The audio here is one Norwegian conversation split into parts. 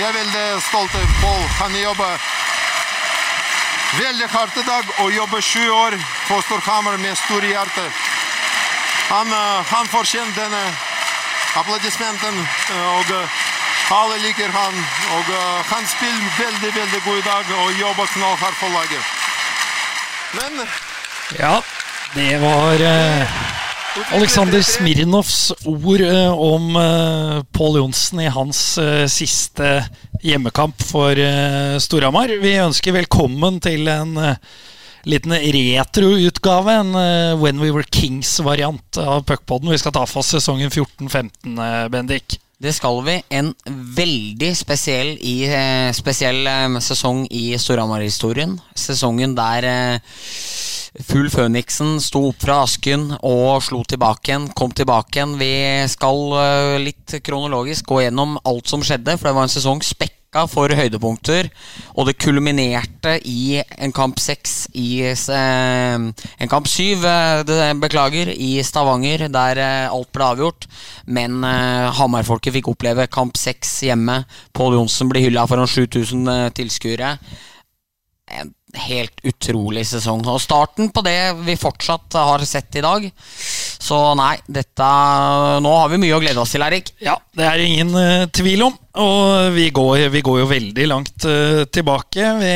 Jeg er veldig stolt av Pål. Han jobber veldig hardt i dag og jobber sju år på Storhamar med store hjerte. Han, eh, han fortjener denne applaudismenten, eh, og eh, alle liker han. Og han spiller veldig, veldig god i dag og jobber knallhardt for laget. Men Ja, det var Aleksander Smirnovs ord eh, om eh, Pål Johnsen i hans eh, siste hjemmekamp for Storhamar. Vi ønsker velkommen til en liten retroutgave. En When We Were Kings-variant av Puckpodden. Vi skal ta for oss sesongen 14-15, eh, Bendik. Det skal vi. En veldig spesiell, i, spesiell sesong i Storhamar-historien. Sesongen der Fugl Føniksen sto opp fra asken og slo tilbake igjen. Kom tilbake igjen. Vi skal eh, litt kronologisk gå gjennom alt som skjedde, for det var en sesong spekka for høydepunkter. Og det kulminerte i en kamp seks i eh, En kamp syv, eh, beklager, i Stavanger, der alt ble avgjort. Men Hamar-folket fikk oppleve kamp seks hjemme. Pål Johnsen ble hylla foran 7000 eh, tilskuere. En helt utrolig sesong. Og starten på det vi fortsatt har sett i dag. Så nei, dette Nå har vi mye å glede oss til, Erik. Ja, det er ingen uh, tvil om. Og vi går, vi går jo veldig langt uh, tilbake. Vi,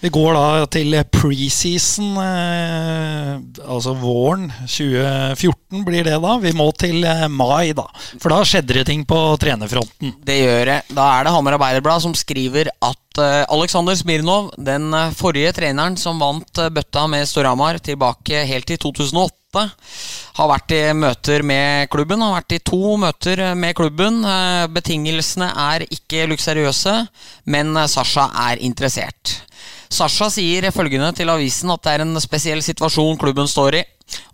vi går da til preseason, eh, altså våren 2014 blir det da. Vi må til eh, mai, da. For da skjedde det ting på trenerfronten. Det gjør det. Da er det Hamar Arbeiderblad som skriver at uh, Aleksander Smirnov, den eh, forrige treneren som vant eh, bøtta med Storhamar tilbake helt til 2008, har vært i møter med klubben. Har vært i to møter eh, med klubben. Eh, betingelsene er ikke luksuriøse, men eh, Sasha er interessert. Sasha sier følgende til avisen at det er en spesiell situasjon klubben står i,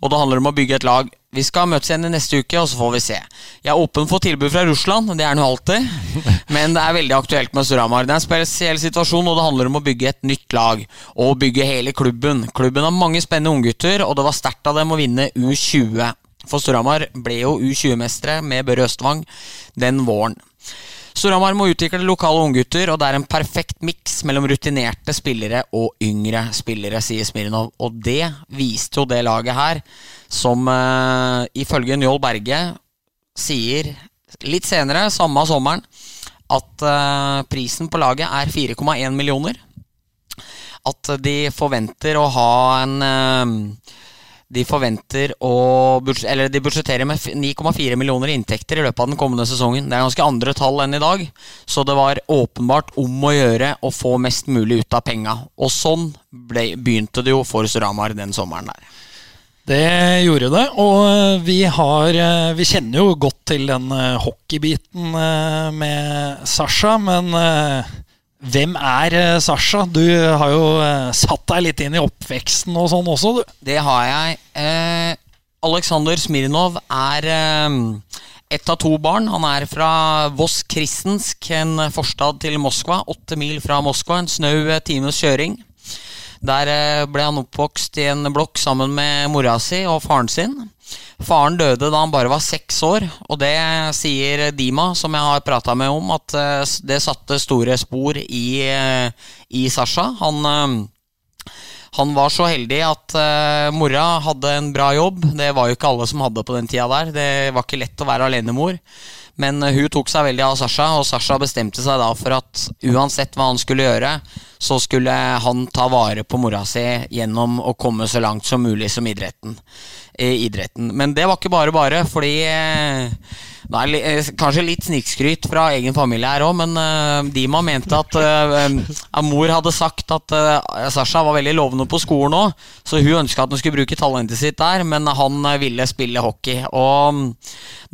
og det handler om å bygge et lag. Vi skal møtes igjen i neste uke, og så får vi se. Jeg er åpen for tilbud fra Russland, det er nå alltid, men det er veldig aktuelt med Storhamar. Det er en spesiell situasjon, og det handler om å bygge et nytt lag, og bygge hele klubben. Klubben har mange spennende unggutter, og det var sterkt av dem å vinne U20. For Storhamar ble jo U20-mestere med Børre Østvang den våren. Storhamar må utvikle lokale unggutter, og det er en perfekt miks mellom rutinerte spillere og yngre spillere, sier Smirnov. Og det viste jo det laget her, som uh, ifølge Njål Berge sier litt senere, samme sommeren, at uh, prisen på laget er 4,1 millioner. At de forventer å ha en eh, de forventer å Eller de budsjetterer med 9,4 millioner i inntekter i løpet av den kommende sesongen. Det er ganske andre tall enn i dag, så det var åpenbart om å gjøre å få mest mulig ut av penga. Og sånn ble, begynte det jo for Suramar den sommeren der. Det gjorde det, og vi har eh, Vi kjenner jo godt til den eh, hockeybiten eh, med Sasha, men eh, hvem er eh, Sasha? Du har jo eh, satt deg litt inn i oppveksten og sånn også, du. Det har jeg. Eh, Aleksandr Smirnov er eh, ett av to barn. Han er fra Voss Kristensk, en forstad til Moskva. Åtte mil fra Moskva, en snau eh, times kjøring. Der ble han oppvokst i en blokk sammen med mora si og faren sin. Faren døde da han bare var seks år, og det sier Dima, som jeg har prata med om, at eh, det satte store spor i, eh, i Sasha. Han eh, han var så heldig at mora hadde en bra jobb. Det var jo ikke alle som hadde på den tida der. Det var ikke lett å være alenemor. Men hun tok seg veldig av Sasha, og Sasha bestemte seg da for at uansett hva han skulle gjøre, så skulle han ta vare på mora si gjennom å komme så langt som mulig som idretten. I idretten. Men det var ikke bare bare, fordi eh, det er eh, kanskje litt snikskryt fra egen familie her òg, men eh, Dima mente at, eh, mor hadde sagt at eh, Sasha var veldig lovende på skolen òg, så hun ønska at hun skulle bruke talentet sitt der, men han ville spille hockey. Og mm,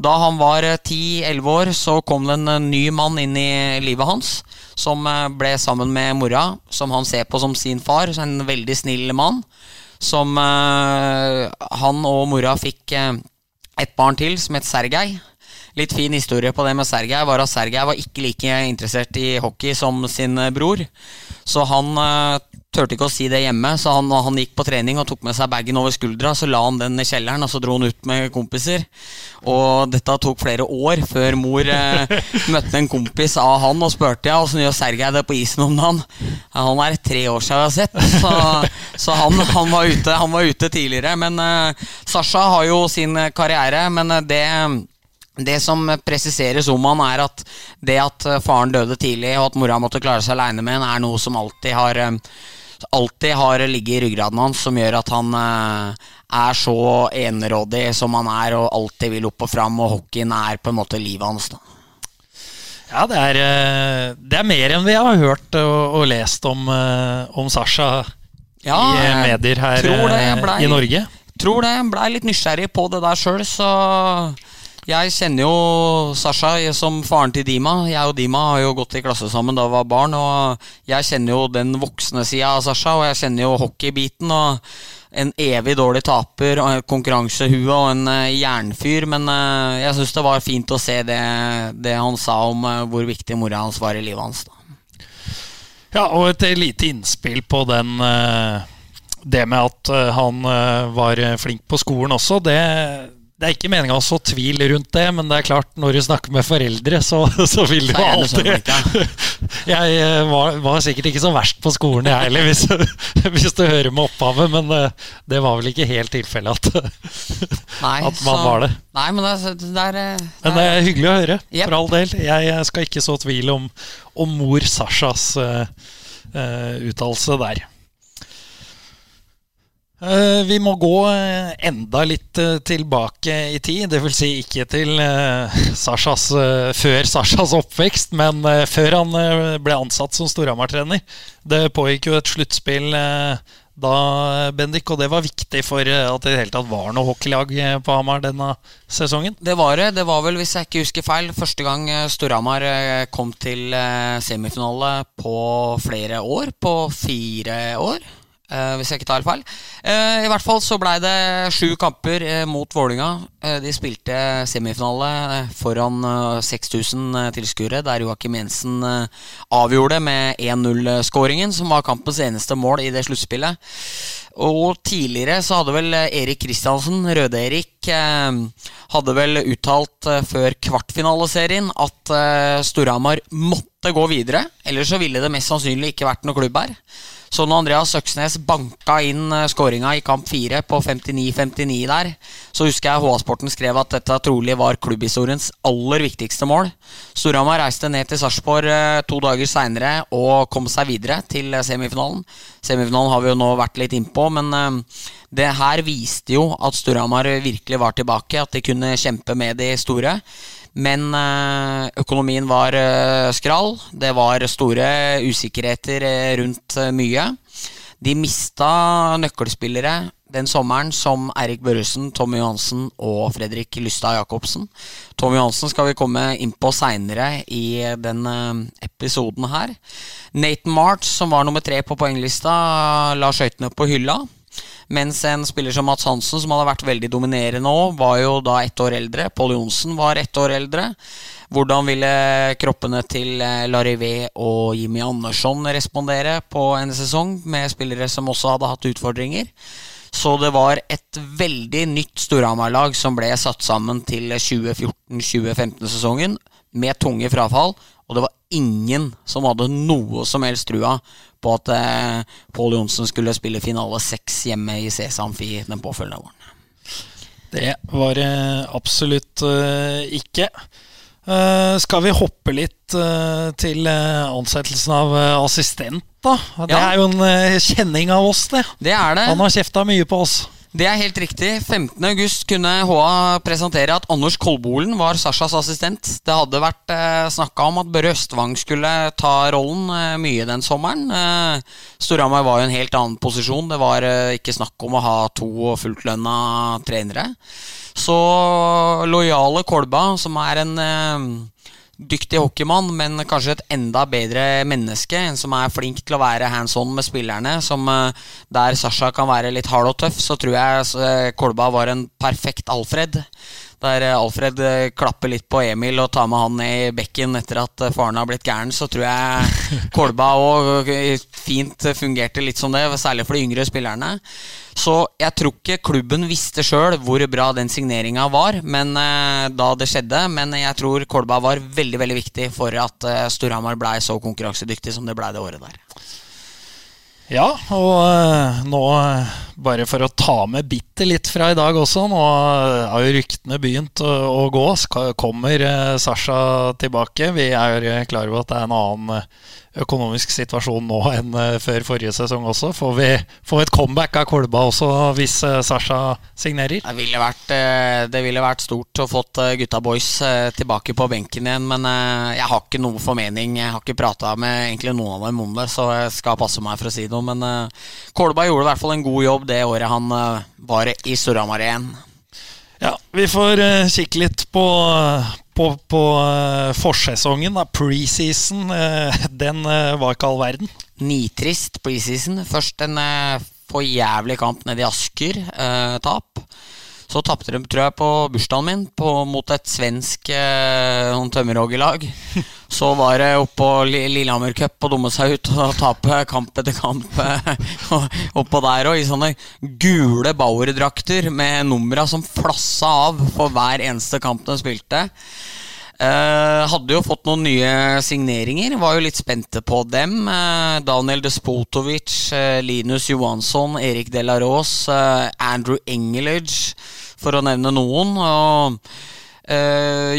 da han var eh, 10-11 år, så kom det en ny mann inn i livet hans, som ble sammen med mora, som han ser på som sin far, en veldig snill mann. Som eh, han og mora fikk eh, et barn til som het Sergej. Litt fin historie på det med Sergej var at Sergej var ikke like interessert i hockey som sin bror. Så han eh, turte ikke å si det hjemme, så han, han gikk på trening og tok med seg bagen over skuldra. Så la han den i kjelleren, og så dro han ut med kompiser. Og dette tok flere år før mor eh, møtte en kompis av han og spurte ja, åssen gjør Sergej det på isen om dagen. Han er tre år siden jeg har sett, så, så han, han, var ute, han, var ute, tidligere. Men eh, Sasha har jo sin karriere, men eh, det det som presiseres om han, er at det at faren døde tidlig, og at mora måtte klare seg aleine med han, er noe som alltid har eh, alltid har ligget i ryggraden hans, som gjør at han eh, er så enerådig som han er, og alltid vil opp og fram, og hockeyen er på en måte livet hans. da. Ja, det er, eh, det er, mer enn vi har hørt og, og lest om, eh, om Sasha ja, i medier her ble, i Norge. Tror det. Blei litt nysgjerrig på det der sjøl, så jeg kjenner jo Sasha som faren til Dima. Jeg og Dima har jo gått i klasse sammen da vi var barn. Og jeg kjenner jo den voksne sida av Sasha, og jeg kjenner jo hockeybiten. Og en evig dårlig taper, og konkurransehue og en uh, jernfyr. Men uh, jeg syns det var fint å se det, det han sa om uh, hvor viktig mora hans var i livet hans. Da. Ja, og et lite innspill på den Det med at han var flink på skolen også. Det det er ikke meninga å så tvil rundt det, men det er klart, når du snakker med foreldre, så, så vil du alltid Jeg eh, var, var, sikkert ikke så verst på skolen, jeg heller, hvis, hvis, du hører med opphavet, men det, eh, var vel ikke helt tilfellet at, nei, at man så, var det. Nei, men det, det, er, eh, det Men det er hyggelig å høre, yep. for all del. Jeg skal ikke så tvil om, om mor Sashas uh, uh, uttalelse der. Eh, vi må gå eh, enda litt eh, tilbake i tid. Dvs. Si ikke til Sashas, før Sashas oppvekst, men før han ble ansatt som Storhamar-trener. Det pågikk jo et sluttspill da, Bendik, og det var viktig for at det i hele tatt var noe hockeylag på Hamar denne sesongen? Det var det. Det var vel, hvis jeg ikke husker feil, første gang Storhamar kom til semifinale på flere år. På fire år. Uh, hvis jeg ikke tar feil. Uh, I hvert fall så blei det sju kamper uh, mot Vålinga. de spilte semifinale foran 6000 tilskuere, der Joakim Jensen avgjorde med 1-0-skåringen, som var kampens eneste mål i det sluttspillet. Og tidligere så hadde vel Erik Kristiansen, Røde-Erik, hadde vel uttalt før kvartfinaleserien at Storhamar måtte gå videre. Ellers så ville det mest sannsynlig ikke vært noe klubb her. Så når Andreas Søksnes banka inn eh, skåringa i kamp fire på 59-59 der, så husker jeg HA-sporten skrev at dette trolig var klubbhistoriens aller viktigste mål. Storhamar reiste ned til Sarpsborg eh, to dager seinere og kom seg videre til eh, semifinalen. Semifinalen har vi jo nå vært litt innpå, men det her viste jo at Storhamar virkelig var tilbake, at de kunne kjempe med de store. Men eh, økonomien var eh, skral. Det var store usikkerheter eh, rundt mye. De mista nøkkelspillere den sommeren som Eirik Børresen, Tommy Johansen og Fredrik Lystad Jacobsen. Tommy Johansen skal vi komme inn på seinere i den episoden her. Nathan March, som var nummer tre på poenglista, la skøytene på hylla. Mens en spiller som Mats Hansen, som hadde vært veldig dominerende òg, var jo da ett år eldre. Pål Johnsen var ett år eldre. Hvordan ville kroppene til eh, Larivé og Jimmy Andersson respondere på en sesong med spillere som også hadde hatt utfordringer? Så det var et veldig nytt Storhamar-lag som ble satt sammen til 2014-2015-sesongen, med tunge frafall. Og det var ingen som hadde noe som helst trua på at eh, Pål Johnsen skulle spille finale seks hjemme i Sesam Fi den påfølgende våren. Det var det absolutt uh, ikke. Uh, skal vi hoppe litt uh, til ansettelsen av assistent, da? Det ja. er jo en kjenning av oss, det. Det er det. Han har kjefta mye på oss. Det er helt riktig. 15.8 kunne HA presentere at Anders Kolbolen var Sashas assistent. Det hadde vært eh, snakka om at Børre Østvang skulle ta rollen eh, mye den sommeren. Eh, Storhamar var jo en helt annen posisjon. Det var eh, ikke snakk om å ha to fulltlønna trenere. Så lojale Kolba, som er en eh, dyktig hockeymann, men kanskje et enda bedre menneske. En som er flink til å være hands on med spillerne. Som uh, Der Sasha kan være litt hard og tøff, så tror jeg uh, Kolba var en perfekt Alfred. Der eh, Alfred eh, klapper litt på Emil og tar med han ned i bekken etter at eh, faren har blitt gæren, så tror jeg Kolba òg fint fungerte litt som det, særlig for de yngre spillerne. Så jeg tror ikke klubben visste sjøl hvor bra den signeringa var men, da det skjedde, men jeg tror Kolba var veldig veldig viktig for at Storhamar blei så konkurransedyktig som det blei det året der. Ja, og uh, nå, uh, bare for å ta med bitte litt fra i dag også, nå uh, har jo ryktene begynt å, gå. Kommer Sasha tilbake? Vi er klar over at det er en annen økonomisk situasjon nå enn uh, før forrige sesong også. Får vi, får et comeback av Kolba også hvis uh, Sasha signerer? Det ville, vært, uh, det ville vært stort å fått gutta boys tilbake på benken igjen, men jeg har ikke noe formening. Jeg har ikke prata med egentlig noen av dem om det, så jeg skal passe meg for å si noe. Men Kolba gjorde i hvert fall en god jobb det året han var i Storhamar igjen. Ja, vi får kikke litt på på, på uh, forsesongen, da, preseason, uh, den uh, var ikke all verden. Nitrist preseason. Først en for jævlig kamp nede i Asker. tap. Så tapte de, tror jeg, på bursdagen min på, mot et svensk eh, tømmerhoggerlag. Så var det oppå Lillehammer Cup og dumme seg ut og tape kamp etter kamp oppå der òg, i sånne gule Bauer-drakter med numra som flassa av for hver eneste kamp de spilte. Uh, hadde jo fått noen nye signeringer, var jo litt spente på dem. Uh, Daniel Despotovic, uh, Linus Johansson, Erik Delaros, Andrew Engelage, for å nevne noen. Og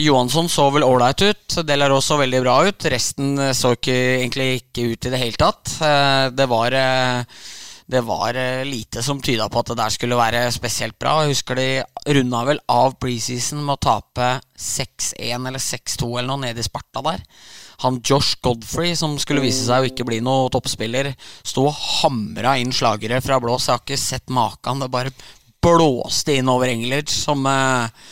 Johansson så vel ålreit ut, Delaros så veldig bra ut. Resten så ikke, egentlig ikke ut i det hele tatt. det var det var eh, lite som tyda på at det der skulle være spesielt bra. Jeg husker de runda vel av preseason med å tape 6-1 eller 6-2 eller noe nede i Sparta der. Han Josh Godfrey, som skulle vise seg å ikke bli noe toppspiller, sto og hamra inn slagere fra blås. Jeg har ikke sett maken. Det bare blåste inn over Engelage, som eh,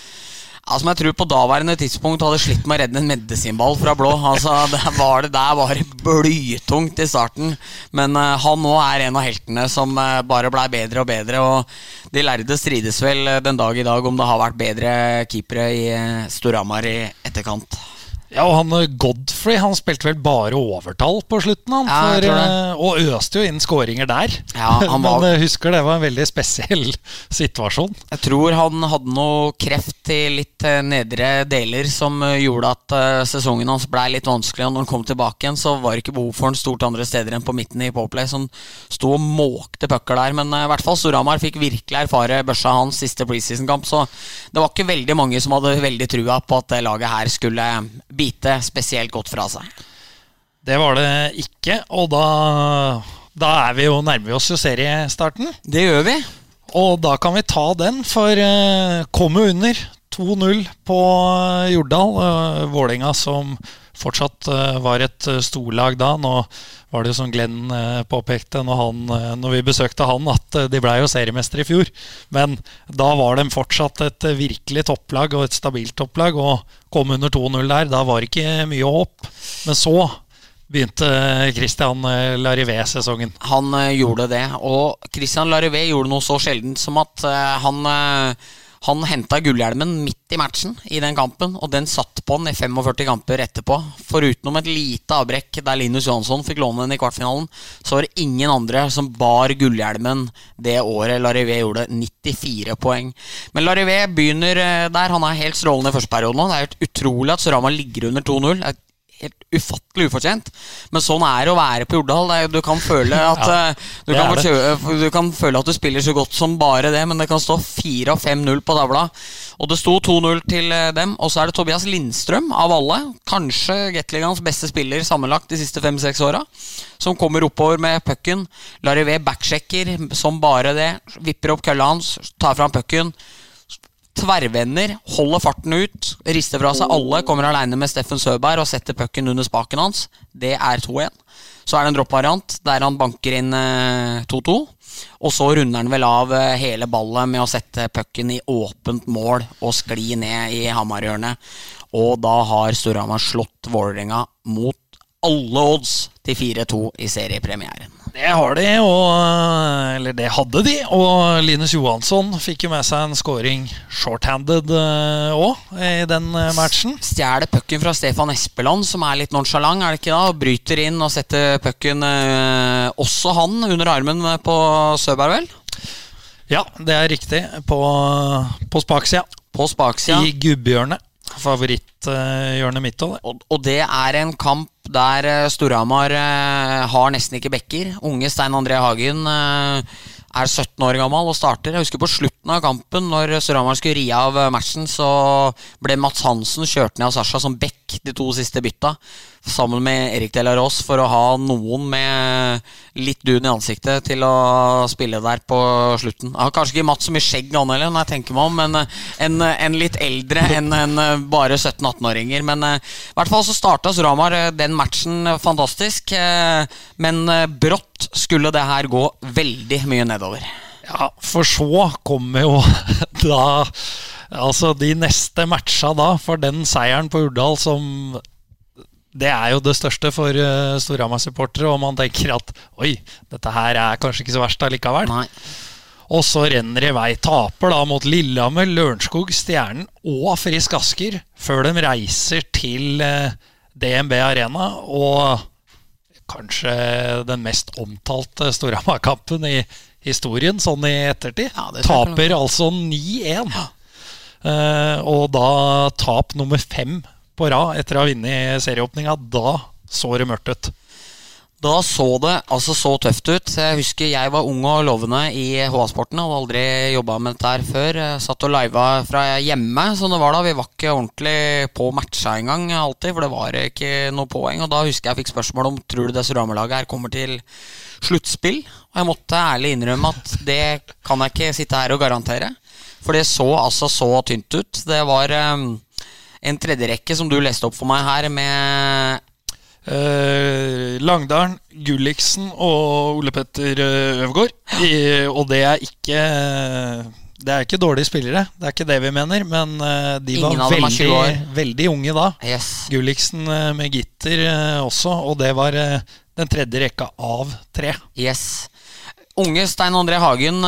ja, som jeg tror på daværende tidspunkt hadde slitt med å redde en medisinball fra blå. Altså, det var det der var blytungt i starten. Men uh, han nå er en av heltene som uh, bare blei bedre og bedre. Og de lærde strides vel uh, den dag i dag om det har vært bedre keepere i Storhamar i etterkant. Ja, og han eh, Godfrey han spilte vel bare overtall på slutten, han. For, eh, og øste jo inn skåringer der. Ja, han var... Men husker det var en veldig spesiell situasjon. Jeg tror han hadde noe kreft i litt eh, nedre deler som gjorde at sesongen hans blei litt vanskelig. Og når han kom tilbake igjen, så var det ikke behov for han stort andre steder enn på midten i Poplay. Så han sto og måkte pucker der. Men i hvert fall Storhamar fikk virkelig erfare børsa hans siste preseason-kamp. Så det var ikke veldig mange som hadde veldig trua på at det laget her skulle bite spesielt godt fra seg. Det var det ikke, og da, da er vi jo, nærmer vi oss jo seriestarten. Det gjør vi. Og da kan vi ta den, for uh, kom jo under 2-0 på Jordal. Uh, Vålerenga som fortsatt uh, var et storlag da. Nå var det jo som Glenn eh, påpekte når, han, eh, når, vi besøkte han, at eh, de blei jo seriemestere i fjor. Men da var de fortsatt et virkelig topplag og et stabilt topplag. Og kom under 2-0 der, da var det ikke mye håp. Men så begynte Christian Larivé sesongen. Han gjorde det. Og Christian Larivé gjorde noe så sjeldent som at han han henta gullhjelmen midt i matchen i den kampen, og den satt på han i 45 kamper etterpå. Forutenom et lite avbrekk der Linus Johansson fikk låne den i kvartfinalen, så var det ingen andre som bar gullhjelmen det året Larivé gjorde 94 poeng. Men Larivé begynner eh, der. Han er helt strålende i første periode nå. Det er helt utrolig at Surama ligger under 2-0 helt ufattelig ufortjent. Men sånn er det å være på Jordal. Du kan føle at ja, eh, du, kan kjøpe, du, kan føle at du spiller så godt som bare det, men det kan stå 4 5-0 på tavla. Og det sto 2-0 til eh, dem. Og så er det Tobias Lindstrøm, av alle, kanskje Gatligans beste spiller sammenlagt de siste fem-seks åra, som kommer oppover med pucken. Larivé backsjekker som bare det. Vipper opp kølla hans, tar fram pucken tverrvender, holder farten ut, rister fra seg alle, kommer aleine med Steffen Søberg og setter pucken under spaken hans. Det er 2-1. Så er det en droppvariant der han banker inn 2-2. Eh, og så runder han vel av eh, hele ballet med å sette pucken i åpent mål og skli ned i Hamarhjørnet. Og da har Storhamar slått Vålerenga mot alle odds til 4-2 i seriepremieren. Det har de, og, eller det hadde de. Og Linus Johansson fikk jo med seg en scoring shorthanded òg i den eh, matchen. Stjeler pucken fra Stefan Espeland, som er litt nonsjalant, er det ikke da? Og bryter inn og setter pucken, eh, også han, under armen på Søberg, vel? Ja, det er riktig. På, på spaksida. På spaksida. I gubbehjørnet. Favoritthjørnet mitt òg, og, og det er en kamp der uh, Storhamar uh, har nesten ikke backer. Unge Stein André Hagen uh, er 17 år gammel og starter. Jeg husker på slutten av kampen, når Storhamar skulle ri av matchen, så ble Mats Hansen kjørt ned av Sasha som back de to siste bytta sammen med Erik Delaros for å ha noen med litt dun i ansiktet til å spille der på slutten. Jeg har kanskje ikke Mats så mye skjegg han når jeg tenker meg om, men eh, en, en litt eldre enn en eh, bare 17-18-åringer. Men eh, i hvert fall så starta Suramar den matchen fantastisk. Men brått skulle det her gå veldig mye nedover. Ja, for så kommer jo da Altså de neste matcha da, for den seieren på Urdal som det er jo det største for uh, Storhamar-supportere. Og man tenker at oi, dette her er kanskje ikke så verst allikevel. Nei. Og så renner i vei. Taper da mot Lillehammer, Lørenskog, Stjernen og Frisk Asker før de reiser til uh, eh, DNB Arena. Og kanskje den mest omtalte Storhamar-kampen i historien, sånn i ettertid. Ja, Taper altså 9-1. Ja. Uh, og da tap nummer fem på rad etter å ha vunnet serieåpninga, da så det mørkt ut. Da så det altså så tøft ut. Jeg husker jeg var ung og lovende i HA-sporten. Hadde aldri jobba med dette her før. Jeg satt og liva fra hjemme, som det var da. Vi var ikke ordentlig på matcha engang alltid, for det var ikke noe poeng. Og da husker jeg fikk spørsmål om tror du det Surama-laget her kommer til sluttspill. Og jeg måtte ærlig innrømme at det kan jeg ikke sitte her og garantere. For det så altså så tynt ut. Det var um, en tredjerekke som du leste opp for meg her, med Uh, Langdalen, Gulliksen og Ole Petter Øvgaard. Øvgaard. og det er ikke Det er ikke dårlige spillere, det er ikke det vi mener. Men uh, de Ingen var veldig, veldig, unge da. Yes. Gulliksen uh, med gitter også, og det var den tredje rekka av tre. Yes. Unge Stein André Hagen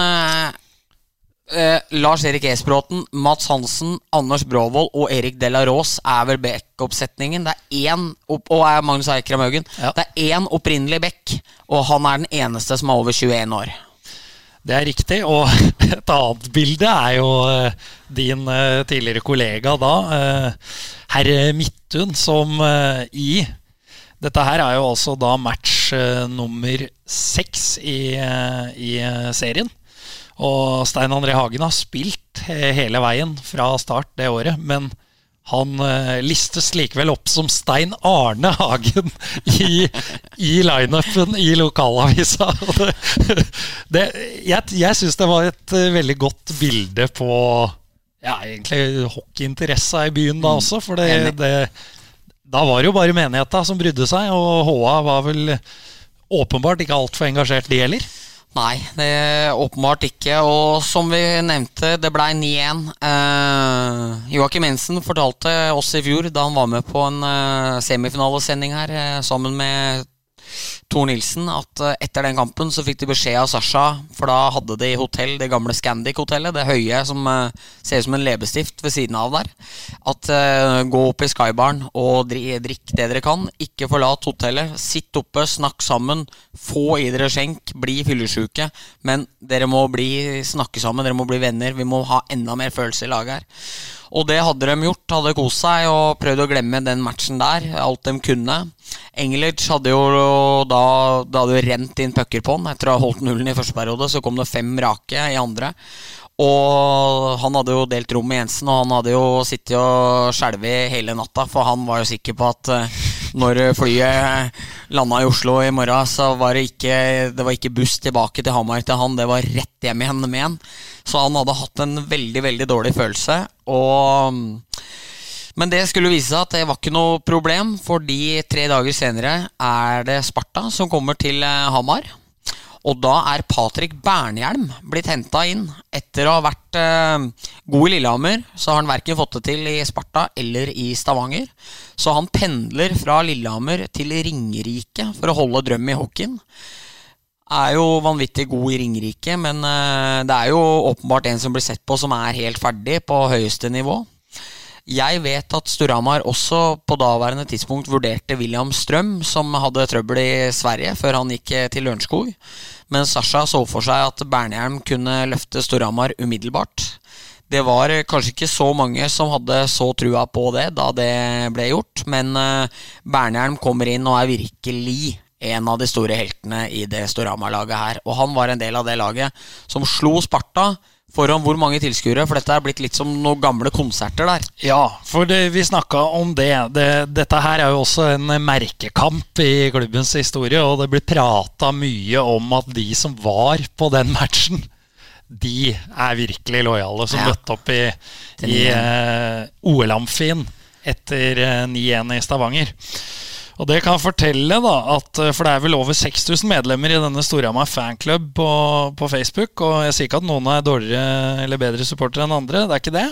eh, Lars-Erik Esbråten, Mats Hansen, Anders Bråvold og Erik Delarås er vel backup-setningen. Det er én og er Magnus Eikram Haugen. Ja. Det er én opprinnelig back, og han er den eneste som er over 21 år. Det er riktig. Og et annet bilde er jo uh, din uh, tidligere kollega da, uh, herr Midthun, som i Dette her er jo altså da match nummer seks i, i serien. Og Stein André Hagen har spilt hele veien fra start det året, men han uh, listes likevel opp som Stein Arne Hagen i, i lineupen i lokalavisa. Det, det, jeg jeg syns det var et uh, veldig godt bilde på ja, egentlig hockeyinteressa i byen da også. For det, det, da var det jo bare menigheta som brydde seg, og HA var vel åpenbart ikke altfor engasjert, de heller. Nei, det åpenbart ikke. Og som vi nevnte, det ble 9-1. Eh, Joakim Jensen fortalte oss i fjor, da han var med på en eh, semifinalesending her eh, sammen med Tor Nilsen at eh, etter den kampen så fikk de beskjed av Sasha, for da hadde de hotell, det gamle Scandic-hotellet, det høye som uh, ser ut som en leppestift ved siden av der, at uh, gå opp i Skybaren og drikk det dere kan. Ikke forlat hotellet. Sitt oppe, snakk sammen. Få i dere skjenk. Bli fyllesyke. Men dere må bli, snakke sammen, dere må bli venner. Vi må ha enda mer følelse i laget her. Og det hadde de gjort. Hadde kost seg og prøvd å glemme den matchen der. Alt de kunne. Engelitz hadde jo da Det hadde jo rent inn pucker på han etter å ha holdt nullen i første periode. Så kom det fem rake i andre. Og han hadde jo delt rom med Jensen, og han hadde jo sittet og skjelvet hele natta, for han var jo sikker på at uh, når flyet landa i Oslo i morgen, så var det ikke, det var ikke buss tilbake til Hamar til han, det var rett hjem igjen med han. Så han hadde hatt en veldig, veldig dårlig følelse. Og men det skulle vise seg at det var ikke noe problem, fordi tre dager senere er det Sparta som kommer til eh, Hamar. Og da er Patrick Bernhjelm blitt henta inn. Etter å ha vært eh, god i Lillehammer, så har han verken fått det til i Sparta eller i Stavanger. Så han pendler fra Lillehammer til Ringerike for å holde drøm i hockeyen. er jo vanvittig god i Ringerike, men uh, det er jo åpenbart en som blir sett på som er helt ferdig på høyeste nivå. Jeg vet at Storhamar også på daværende tidspunkt vurderte William Strøm, som hadde trøbbel i Sverige før han gikk eh, til Lørenskog. Men Sasha så for seg at Bernhjelm kunne løfte Storhamar umiddelbart. Det var eh, kanskje ikke så mange som hadde så trua på det da det ble gjort, men Bernhjelm kommer inn og er virkelig en av de store heltene i det Storhamar-laget her. Og han var en del av det laget som slo Sparta foran hvor mange tilskuere? For dette er blitt litt som noen gamle konserter der. Ja, for det, vi snakka om det. det. Dette her er jo også en merkekamp i klubbens historie, og det blir prata mye om at de som var på den matchen, de er virkelig lojale, som ja. møtte opp i, i uh, OL-amfien etter uh, 9-1 i Stavanger. Og det kan fortelle, da, at, eh, for det er vel over 6000 medlemmer i denne Storhamar fanklubb på, på, Facebook. Og jeg sier ikke at noen er dårligere eller bedre supportere enn andre, det er ikke det.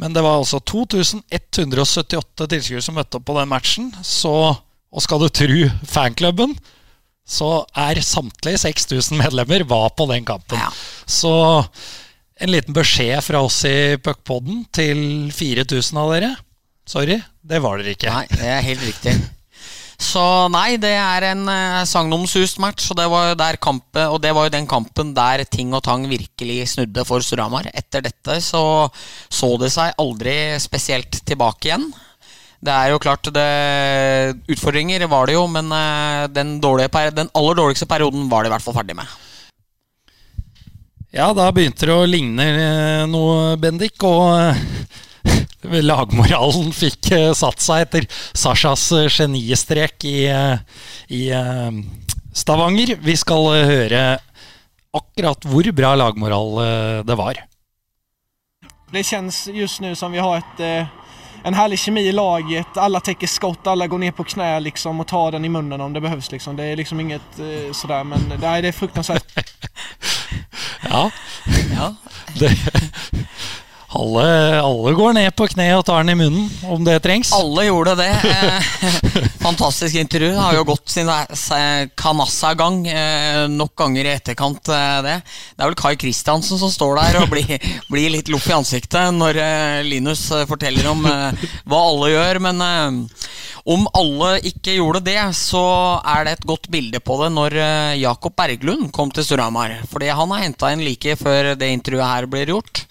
Men det var altså 2178 tilskuere som møtte opp på den matchen. Så, og skal du tru fanklubben, så er samtlige 6000 medlemmer var på den kampen. Ja. Så en liten beskjed fra oss i Puckpodden til 4000 av dere. Sorry, det var dere ikke. Nei, det er helt riktig. Så nei, det er en uh, sagnomsust match, og det, var der kampe, og det var jo den kampen der ting og tang virkelig snudde for Storhamar. Etter dette så så det seg aldri spesielt tilbake igjen. Det er jo klart det, Utfordringer var det jo, men uh, den, den, aller dårligste perioden var det i hvert fall ferdig med. Ja, da begynte det å ligne eh, noe, Bendik. Og lagmoralen fikk eh, satt seg etter Sashas eh, genistrek i, eh, i Stavanger. Vi skal høre akkurat hvor bra lagmoral det var. Det kjennes just nå som vi har et, en herlig kjemi i laget. Alle tekker skott, alle går ned på kne liksom, og tar den i munnen om det behøves. Liksom. Det er liksom inget sådär, men det er, det er fruktansvært. ja. ja. Det, alle, alle, går ned på kne og tar den i munnen om det trengs. Alle gjorde det. Eh, fantastisk intervju. Har jo gått sin Kanassa-gang eh, nok ganger i etterkant. Eh, det Det er vel Kai Kristiansen som står der og blir, blir litt loff i ansiktet når Linus forteller om hva alle gjør. Men om alle ikke gjorde det, så er det et godt bilde på det når Jakob Berglund kom til Storhamar. Fordi han har henta inn like før det intervjuet her blir gjort.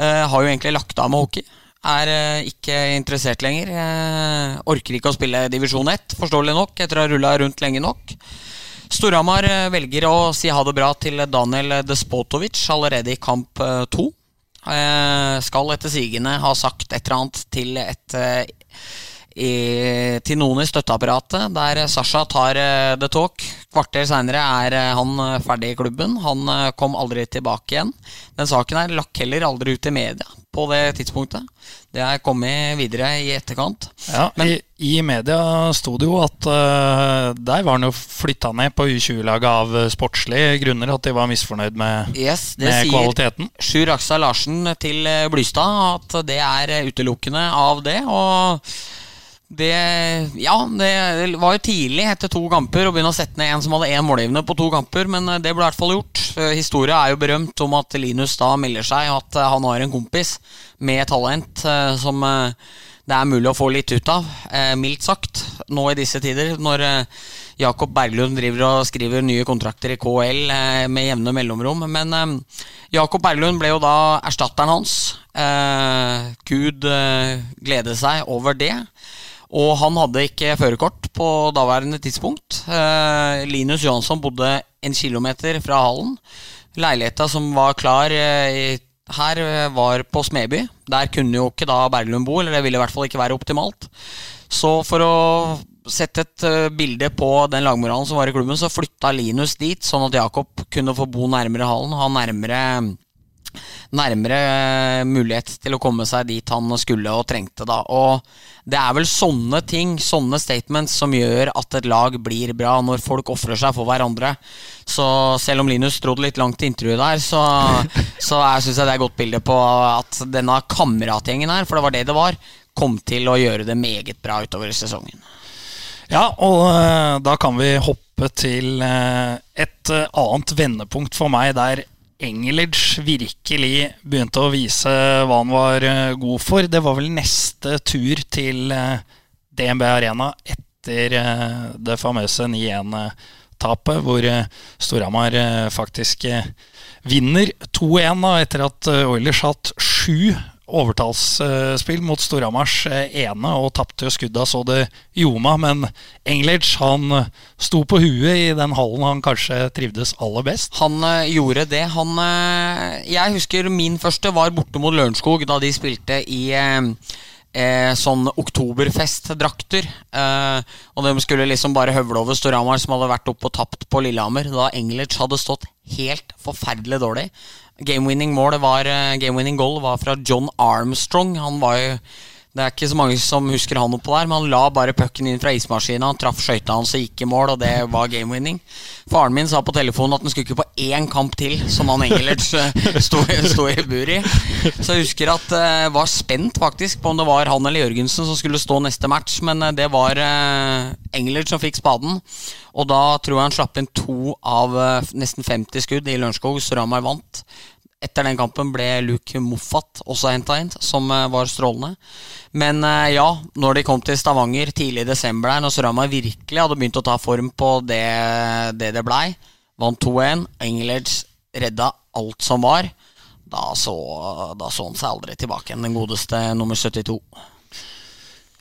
Uh, har jo egentlig lagt av med hockey. Er uh, ikke interessert lenger. Uh, orker ikke å spille divisjon 1, forståelig nok, etter å ha rulla rundt lenge nok. Storhamar velger å si ha det bra til Daniel Despotovic allerede i kamp to. skal etter sigende ha sagt et eller annet til et i, til noen i støtteapparatet, der Sasha tar uh, the talk. Kvarter seinere er uh, han uh, ferdig i klubben. Han kom aldri tilbake igjen. Den saken her lakk heller aldri ut i media på det tidspunktet. Det er kommet videre i etterkant. Ja, Men, i, i, media sto det jo at der var han jo flytta ned på U20-laget av sportslige grunner, at de var misfornøyd med, yes, det med kvaliteten. Sjur Aksel Larsen til Blystad at det er utelukkende av det. og det, ja, det var jo tidlig etter to kamper å begynne å sette ned en som hadde én målgivende på to kamper, men eh, det ble i hvert fall gjort. Historia er jo berømt om at Linus da melder seg, at eh, han har en kompis med talent eh, som det er mulig å få litt ut av, mildt sagt, nå i disse tider. Når Jakob Berglund driver og skriver nye kontrakter i KL med jevne mellomrom. Men Jakob Berglund ble jo da erstatteren hans. Gud glede seg over det. Og han hadde ikke førerkort på daværende tidspunkt. Eh, Linus Johansson bodde en kilometer fra hallen. Leiligheta som var klar eh, her, eh, var på Smeby. Der kunne jo ikke da Berglund bo, eller det ville i hvert fall ikke være optimalt. Så for å sette et bilde på den lagmoralen som var i klubben, så flytta Linus dit, sånn at Jakob kunne få bo nærmere hallen, ha nærmere nærmere mulighet til å komme seg dit han skulle og trengte. da Og Det er vel sånne ting, sånne statements, som gjør at et lag blir bra, når folk ofrer seg for hverandre. Så selv om Linus trodde litt langt i intervjuet der, så, så syns jeg det er et godt bilde på at denne kameratgjengen her, for det var det det var, kom til å gjøre det meget bra utover sesongen. Ja, og uh, da kan vi hoppe hoppe til et annet vendepunkt for meg, der Engelage virkelig begynte å vise hva han var god for. Det var vel neste tur til DNB Arena etter det famøse 9-1-tapet, hvor Storhamar faktisk vinner 2-1 etter at Oilers hatt sju overtallsspill mot Storhamars eh, ene og tapte skudda så det ljoma. Men Engelage han eh, sto på huet i den hallen han kanskje trivdes aller best. Han uh, gjorde det. Han Jeg husker min første var borte mot Lørenskog da de spilte i eh, sånn oktoberfestdrakter. Eh, og de skulle liksom bare høvle over Storhamar, som hadde vært oppe og tapt på Lillehammer. Da Engelage hadde stått helt forferdelig dårlig. Game-winning mål var eh, Game-winning goal var fra John Armstrong. Han var jo det er ikke så mange som husker han oppå der, men han la bare pucken inn fra ismaskina. Han traff skøyta hans og gikk i mål, og det var game-winning. Faren min sa på telefonen at han skulle ikke på én kamp til, som han Engelert eh, sto, sto, i bur i. Så jeg husker at jeg uh, var spent faktisk på om det var han eller Jørgensen som skulle stå neste match, men det var Engelert som fikk spaden. Og da tror jeg han slapp inn to av nesten 50 skudd i Lørenskog, så Ramar vant. Etter den kampen ble Luke Moffat også henta inn, som eh, var strålende. Men eh, ja, når de kom til Stavanger tidlig i desember, der, når Surama virkelig hadde begynt å ta form på det det, det blei, vant 2-1, Engelage redda alt som var, da så, da så han seg aldri tilbake igjen, den godeste nummer 72.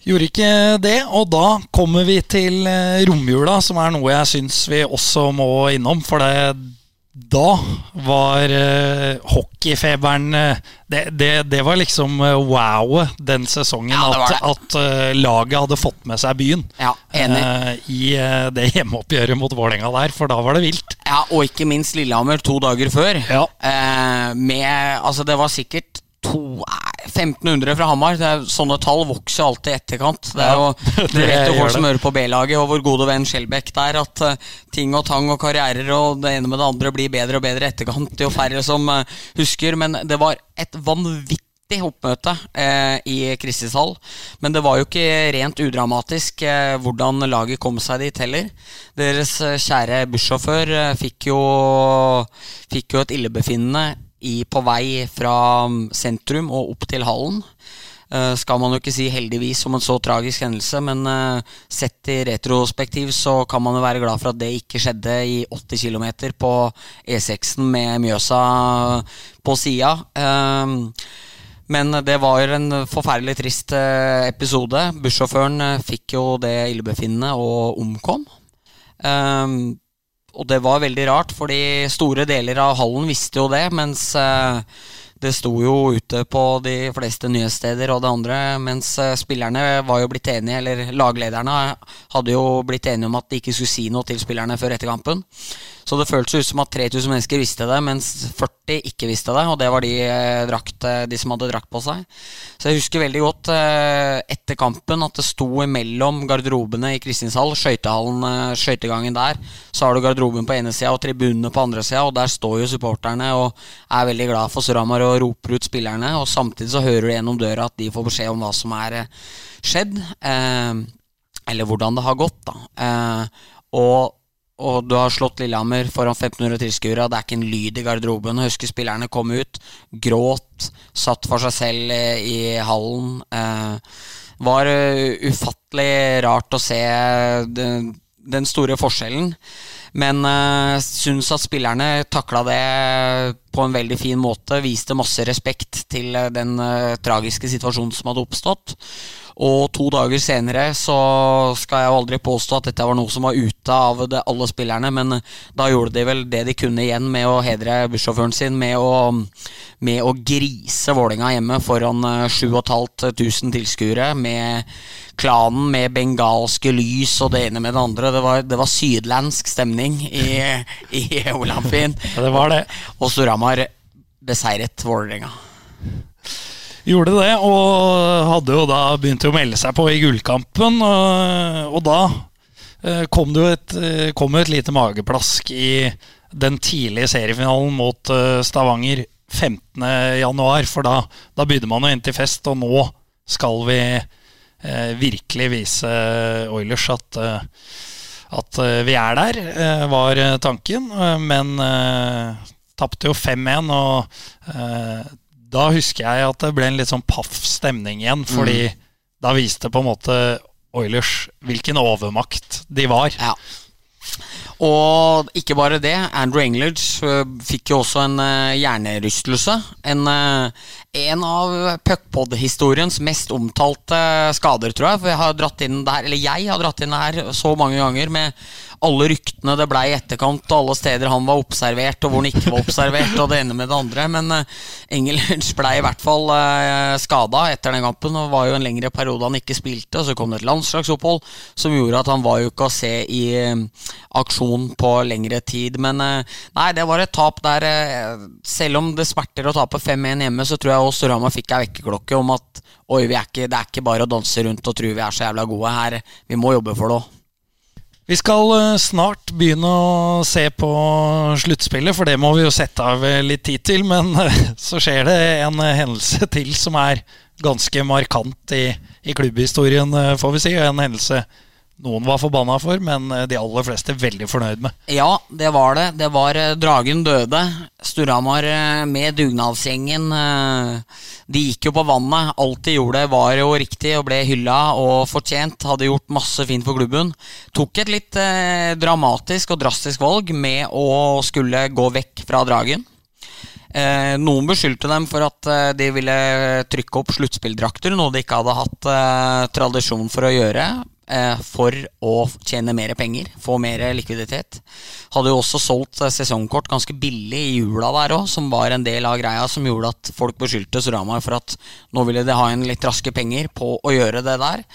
Gjorde ikke det, og da kommer vi til eh, romjula, som er noe jeg syns vi også må innom. For det da var uh, hockeyfeberen uh, det, det, det, var liksom uh, wow den sesongen. Ja, at, at uh, laget hadde fått med seg byen ja, i det hjemmeoppgjøret mot Vålerenga der, for da var det vilt. Ja, Og ikke minst Lillehammer to dager før. Ja. med, altså det var sikkert to, 1500 fra Hamar. Er, sånne tall vokser alltid i etterkant. Det er jo, det vet jo folk som hører på B-laget, og vår gode venn Skjelbæk der, at uh, ting og tang og karrierer og det ene med det andre blir bedre og bedre i etterkant. Jo færre som uh, husker. Men det var et vanvittig oppmøte eh, i Kristishall. Men det var jo ikke rent udramatisk eh, hvordan laget kom seg dit heller. Deres eh, kjære bussjåfør fikk, fikk jo et illebefinnende i, på vei fra um, sentrum og opp til hallen. Uh, skal man jo ikke si heldigvis om en så tragisk hendelse, men uh, sett i retrospektiv så kan man jo være glad for at det ikke skjedde i 80 km på E6-en med Mjøsa på sida. Uh, men det var en forferdelig trist episode. Bussjåføren fikk jo det illebefinnende og omkom. Og det var veldig rart, fordi store deler av hallen visste jo det, mens uh, det sto jo ute på de fleste nyhetssteder og det andre, mens uh, spillerne var jo blitt enige, eller laglederne hadde jo blitt enige om at de ikke skulle si noe til spillerne før etter kampen. Så det føltes ut som at 3000 mennesker visste det, mens 40 ikke visste det. Og det var de, eh, drakt, de som hadde drakt på seg. Så jeg husker veldig godt eh, etter kampen at det sto mellom garderobene i Kristinshall, skøytehallen, eh, skøytegangen der. Så har du garderoben på ene sida og tribunene på andre sida, og der står jo supporterne og er veldig glad for Suramar og roper ut spillerne. Og samtidig så hører du gjennom døra at de får beskjed om hva som er skjedd. Eh, eller hvordan det har gått, da. Eh, og og du har slått Lillehammer foran 1500 tilskuere, det er ikke en lyd i garderoben. Jeg husker spillerne kom ut, gråt, satt for seg selv i hallen. Det var uh, ufattelig rart å se den, store forskjellen. Men uh, syns at spillerne takla det på en veldig fin måte. Viste masse respekt til den tragiske situasjonen som hadde oppstått. Og to dager senere så skal jeg jo aldri påstå at dette var noe som var ute av det, alle spillerne, men da gjorde de vel det de kunne igjen med å hedre bussjåføren sin, med å, med å grise Vålinga hjemme foran 7500 eh, tilskuere, med klanen med bengalske lys og det ene med det andre. Det var, det var sydlandsk stemning i, i Olamfin. Ja, det var det. Og Storhamar beseiret Vålerenga. Gjorde det, og hadde jo da begynt å melde seg på i gullkampen. Og, og da eh, kom det jo et, eh, kom et lite mageplask i den tidlige seriefinalen mot eh, Stavanger 15.1, for da, da begynner man jo inn til fest, og nå skal vi eh, virkelig vise Oilers at, at vi er der, var tanken. Men eh, tapte jo 5-1, og eh, da husker jeg at det ble en litt sånn paff stemning igjen. Fordi da viste på en måte Oilers hvilken overmakt de var. Ja. Og ikke bare det. Andrew Englidge øh, fikk jo også en uh, hjernerystelse. En, uh, en av puckpod-historiens mest omtalte skader, tror jeg. For jeg har dratt inn det her, eller jeg har dratt inn det her så mange ganger med alle ryktene det ble i etterkant, og alle steder han var observert, og hvor han ikke var observert, og det ene med det andre. Men uh, Engelhardt ble i hvert fall uh, skada etter den kampen, og var jo en lengre periode han ikke spilte. Og så kom det et landslagsopphold som gjorde at han var jo ikke å se i uh, aksjon på lengre tid. Men uh, nei, det var et tap der Selv om det smerter å tape 5-1 hjemme, så tror jeg også Rama fikk ei vekkerklokke om at oi, ikke, det er ikke bare å danse rundt og tro vi er så jævla gode her. Vi må jobbe for det òg. Vi skal eh, snart begynne å se på sluttspillet, for det må vi jo sette av eh, litt tid til. Men eh, så skjer det en hendelse til som er ganske markant i, i klubbhistorien, får vi si. En hendelse noen var forbanna for, men eh, de aller fleste veldig fornøyd med. Ja, det var det. Det var eh, Dragen døde. Storhamar eh, med dugnadsgjengen. De gikk jo på vannet. Alt de gjorde var jo riktig og ble hylla og fortjent. Hadde gjort masse fint for klubben. Tok et litt dramatisk og drastisk valg med å skulle gå vekk fra Dragen. Eh, noen beskyldte dem for at eh, de ville trykke opp sluttspilldrakter, noe de ikke hadde hatt eh, tradisjon for å gjøre. Eh, for å tjene mer penger, få mer likviditet. Hadde jo også solgt eh, sesongkort ganske billig i jula der òg, som var en del av greia som gjorde at folk beskyldte Surama for at nå ville de ha inn litt raske penger på å gjøre det der.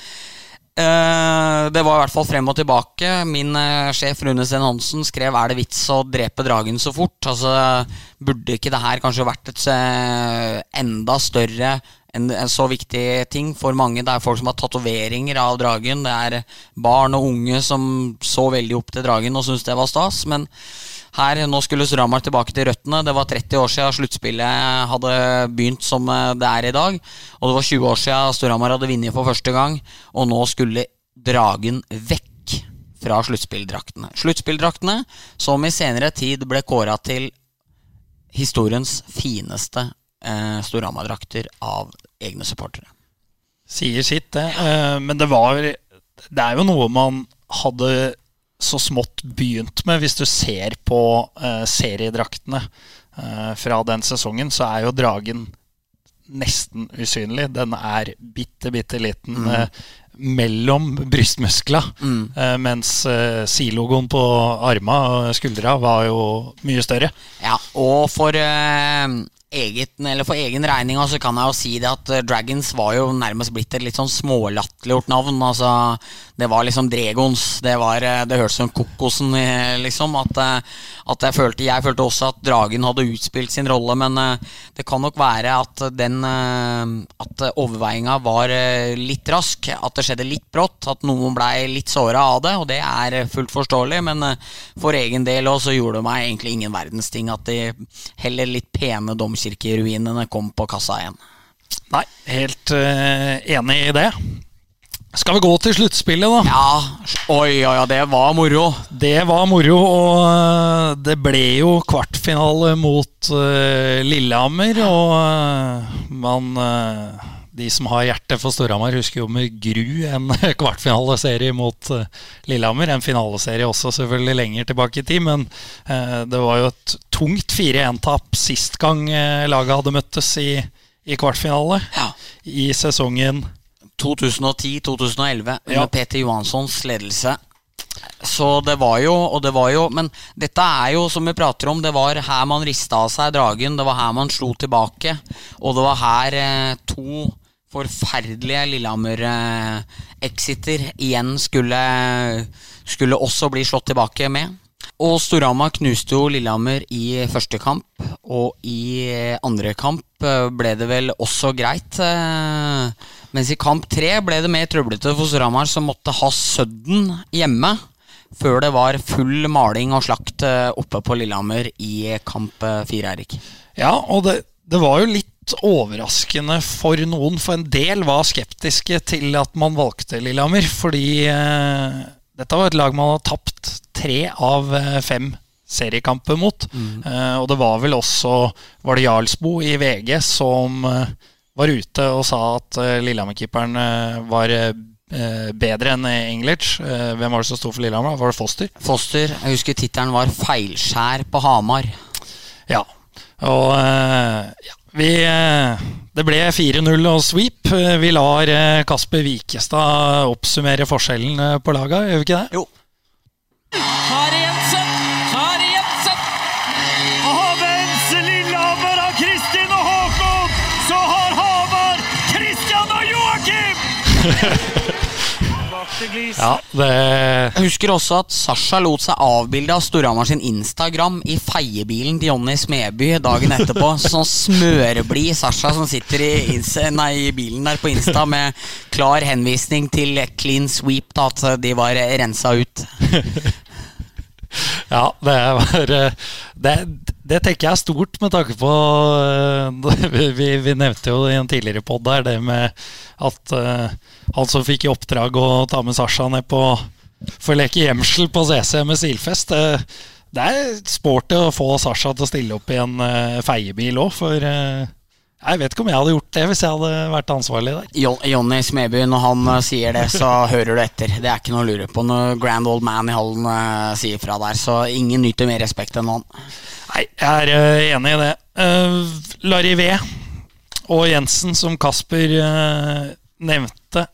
Uh, det var i hvert fall frem og tilbake. Min sjef Rune Sten Hansen skrev 'Er det vits å drepe dragen så fort?' Altså, Burde ikke det her kanskje vært et enda større en, en, så viktig ting for mange. Det er folk som har tatoveringer av dragen. Det er barn og unge som så veldig opp til dragen og syntes det var stas. Men her, nå skulle Surhamar tilbake til røttene. Det var 30 år siden sluttspillet hadde begynt som eh, det er i dag. Og det var 20 år siden Storhamar hadde vunnet for første gang. Og nå skulle dragen vekk fra sluttspilldraktene. Sluttspilldraktene som i senere tid ble kåra til historiens fineste eh, Storhamar-drakter av egne supportere. Sier sitt, det. Eh, men det var Det er jo noe man hadde så smått begynt med, hvis du ser på eh, seriedraktene eh, fra den sesongen, så er jo dragen nesten usynlig. Den er bitte, bitte liten. Mm. Eh, mellom brystmuskla. Mm. Eh, mens eh, silogoen på arma og skuldra var jo mye større. Ja, og for eller for egen regning så kan jeg jo si det at eh, Dragons var jo nærmest blitt et litt sånn smålatterliggjort navn. Altså, det var liksom Dregons. Det, var, eh, det hørtes som Kokosen, eh, liksom. At, at jeg, følte, jeg følte også at Dragen hadde utspilt sin rolle, men det kan nok være at den At overveiinga var litt rask. At det skjedde litt brått. At noen blei litt såra av det, og det er fullt forståelig. Men for egen del også gjorde det meg egentlig ingen verdens ting at de heller litt pene domkirker domkirkeruinene kom på kassa igjen. Nei, helt uh, enig i det. Skal vi gå til sluttspillet, da? Ja, oi, oi, oi, det var moro. Det var moro, og uh, det ble jo kvartfinale mot uh, Lillehammer, og uh, man de som har hjerte for Storhamar, husker jo med gru en kvartfinaleserie mot uh, Lillehammer. En finaleserie også selvfølgelig lenger tilbake i tid, men uh, det var jo et tungt 4-1-tap sist gang uh, laget hadde møttes i, i kvartfinale. Ja. I sesongen 2010-2011 under ja. Peter Johanssons ledelse. Så det var jo, og det var jo Men dette er jo, som vi prater om, det var her man rista av seg dragen. Det var her man slo tilbake. Og det var her eh, to forferdelige Lillehammer-exiter igjen skulle, skulle også bli slått tilbake med. Og Storhamar knuste jo Lillehammer i første kamp, og i andre kamp eh, ble det vel også greit. Eh, mens i kamp tre ble det mer trøblete for Storhamar, som måtte ha Sudden hjemme. Før det var full maling og slakt eh, oppe på Lillehammer i kamp fire, Erik. Ja, og det, det var jo litt overraskende for noen, for en del var skeptiske til at man valgte Lillehammer. Fordi eh, dette var et lag man har tapt tre av eh, fem seriekamper mot. Eh, og det var vel også Var det Jarlsbo i VG som eh, var ute og sa at uh, Lillehammer-keeperen eh, var eh, bedre enn English. Eh, hvem var det som sto for Lillehammer? Var det Foster? Foster, jeg husker tittelen var 'Feilskjær på Hamar'. Ja. Og eh, ja, vi eh, Det ble 4-0 og sweep. Eh, Vi lar Kasper Wikestad oppsummere forskjellen på laga, gjør vi ikke det? Jo. Kari Jensen! Kari Jensen! Og mens Lillehammer har Kristin og Håkon, så har Hamar Kristian og Joakim! Ja, det Jeg husker også at Sasha lot seg avbilde av Storhamar sin Instagram i feiebilen til Jonny Smeby dagen etterpå. Sånn smørblid Sasha som sitter i, nei, i bilen der på Insta med klar henvisning til clean sweep, da, at de var rensa ut. Ja, det var eh, det, det tenker jeg er stort med tanke på eh, Vi, vi nevnte jo i en tidligere pod der det med at uh, han som fikk i oppdrag å ta med Sasha ned på for å leke gjemsel på CC med Silfest det, det er sporty å få Sasha til å stille opp i en uh, feiebil òg, for eh, jeg vet ikke om jeg hadde gjort det hvis jeg hadde vært ansvarlig der. Jo- Jonny Smeby, når han eh, sier det, så hører du etter. Det er ikke noe å lure på når grand old man i hallen eh, sier fra der. Så ingen nyter mer respekt enn han. Nei, jeg er eh, enig i det. Uh, Larivé og Jensen, som Kasper eh, nevnte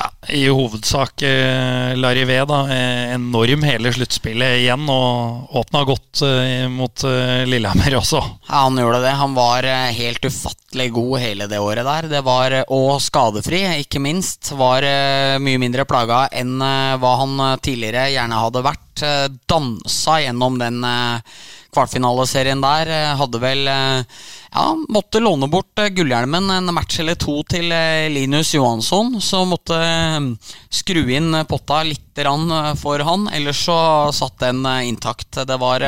ja, I hovedsak uh, Larivé, da. eh, enorm hele sluttspillet igjen, og åpna godt eh, mot eh, Lillehammer også. Ja, han gjorde det. Han var eh, helt ufattelig god hele det året der. Det var, eh, Og skadefri, ikke minst. Var eh, mye mindre plaga enn eh, hva han eh, tidligere gjerne hadde vært. Eh, Dansa gjennom den eh, kvartfinaleserien der. Eh, Hadde vel eh, ja, måtte låne bort eh, gullhjelmen en match eller to til Linus Johansson. Så måtte skru inn potta litt grann, for han. Ellers så satt den intakt. Det var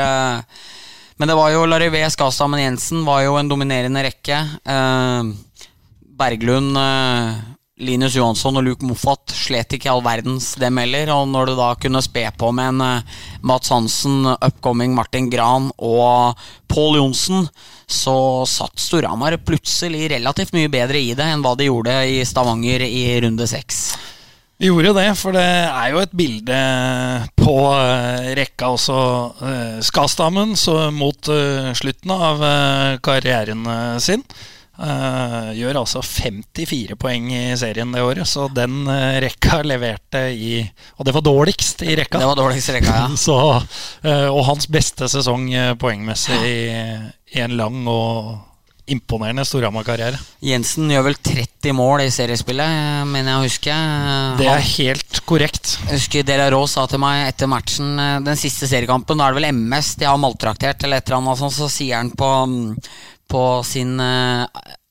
men det var jo Larivé, Skastammen Jensen var jo en dominerende rekke. Berglund, Linus Johansson og Luke Moffat slet ikke all verdens dem heller. Og når du da kunne spe på med en uh, Mats Hansen, upcoming Martin Gran og Pål Johnsen, så satt Storhamar plutselig relativt mye bedre i det enn hva de gjorde i Stavanger i runde seks. De gjorde det, for det er jo et bilde på eh, rekka også. Uh, Skastammen så mot eh, slutten av eh, karrieren eh, sin. Eh, gjør altså 54 poeng i serien det året, så den eh, rekka leverte i Og det var dårligst i rekka. Det var dårligst i rekka, ja. Så, eh, og hans beste sesong poengmessig i, i en lang og imponerende Storhamar-karriere. Jensen gjør vel 30 mål i seriespillet, mener jeg å huske. Det er helt korrekt. Jeg husker Dela Rå sa til meg etter matchen Den siste seriekampen, da er det vel MS de har maltraktert, eller et eller annet sånt, så sier han på, mm, på sin eh,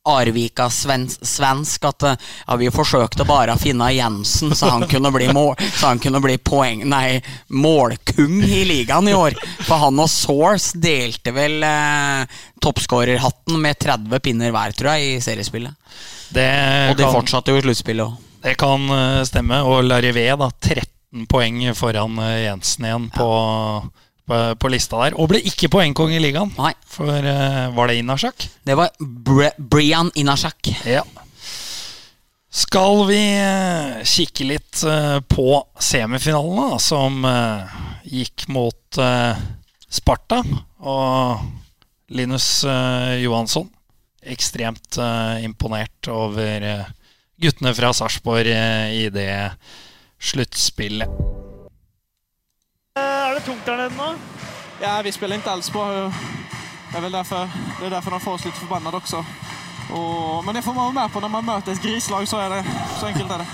Arvika svensk, svensk at eh, ja, vi forsøkte bare å finne Jensen så han kunne bli, mål, så han kunne bli poeng, nei, målkung i ligaen i år. For han og Source delte vel eh, toppskårerhatten med 30 pinner hver, tror jeg, i seriespillet. Det Og de kan- fortsatte jo i sluttspillet òg. Det kan eh, stemme. Og Larivé, da, 13 poeng foran Jensen igjen på, på, på lista der. Og ble ikke poengkonge i ligaen. Nei, For uh, var det Inashak? det var Bre Brian Inashak. Ja. Skal vi uh, kikke litt uh, på semifinalene, som gikk mot Sparta og Linus Johansson. Ekstremt imponert over guttene fra Sarpsborg i det sluttspillet. Er det tungt der nede nå? Ja, vi spiller ikke alls bra. Det er vel derfor, det er derfor de får oss litt förbannade også. Og, men det får man vara med på når man møter et grislag, så er det. Så enkelt er det.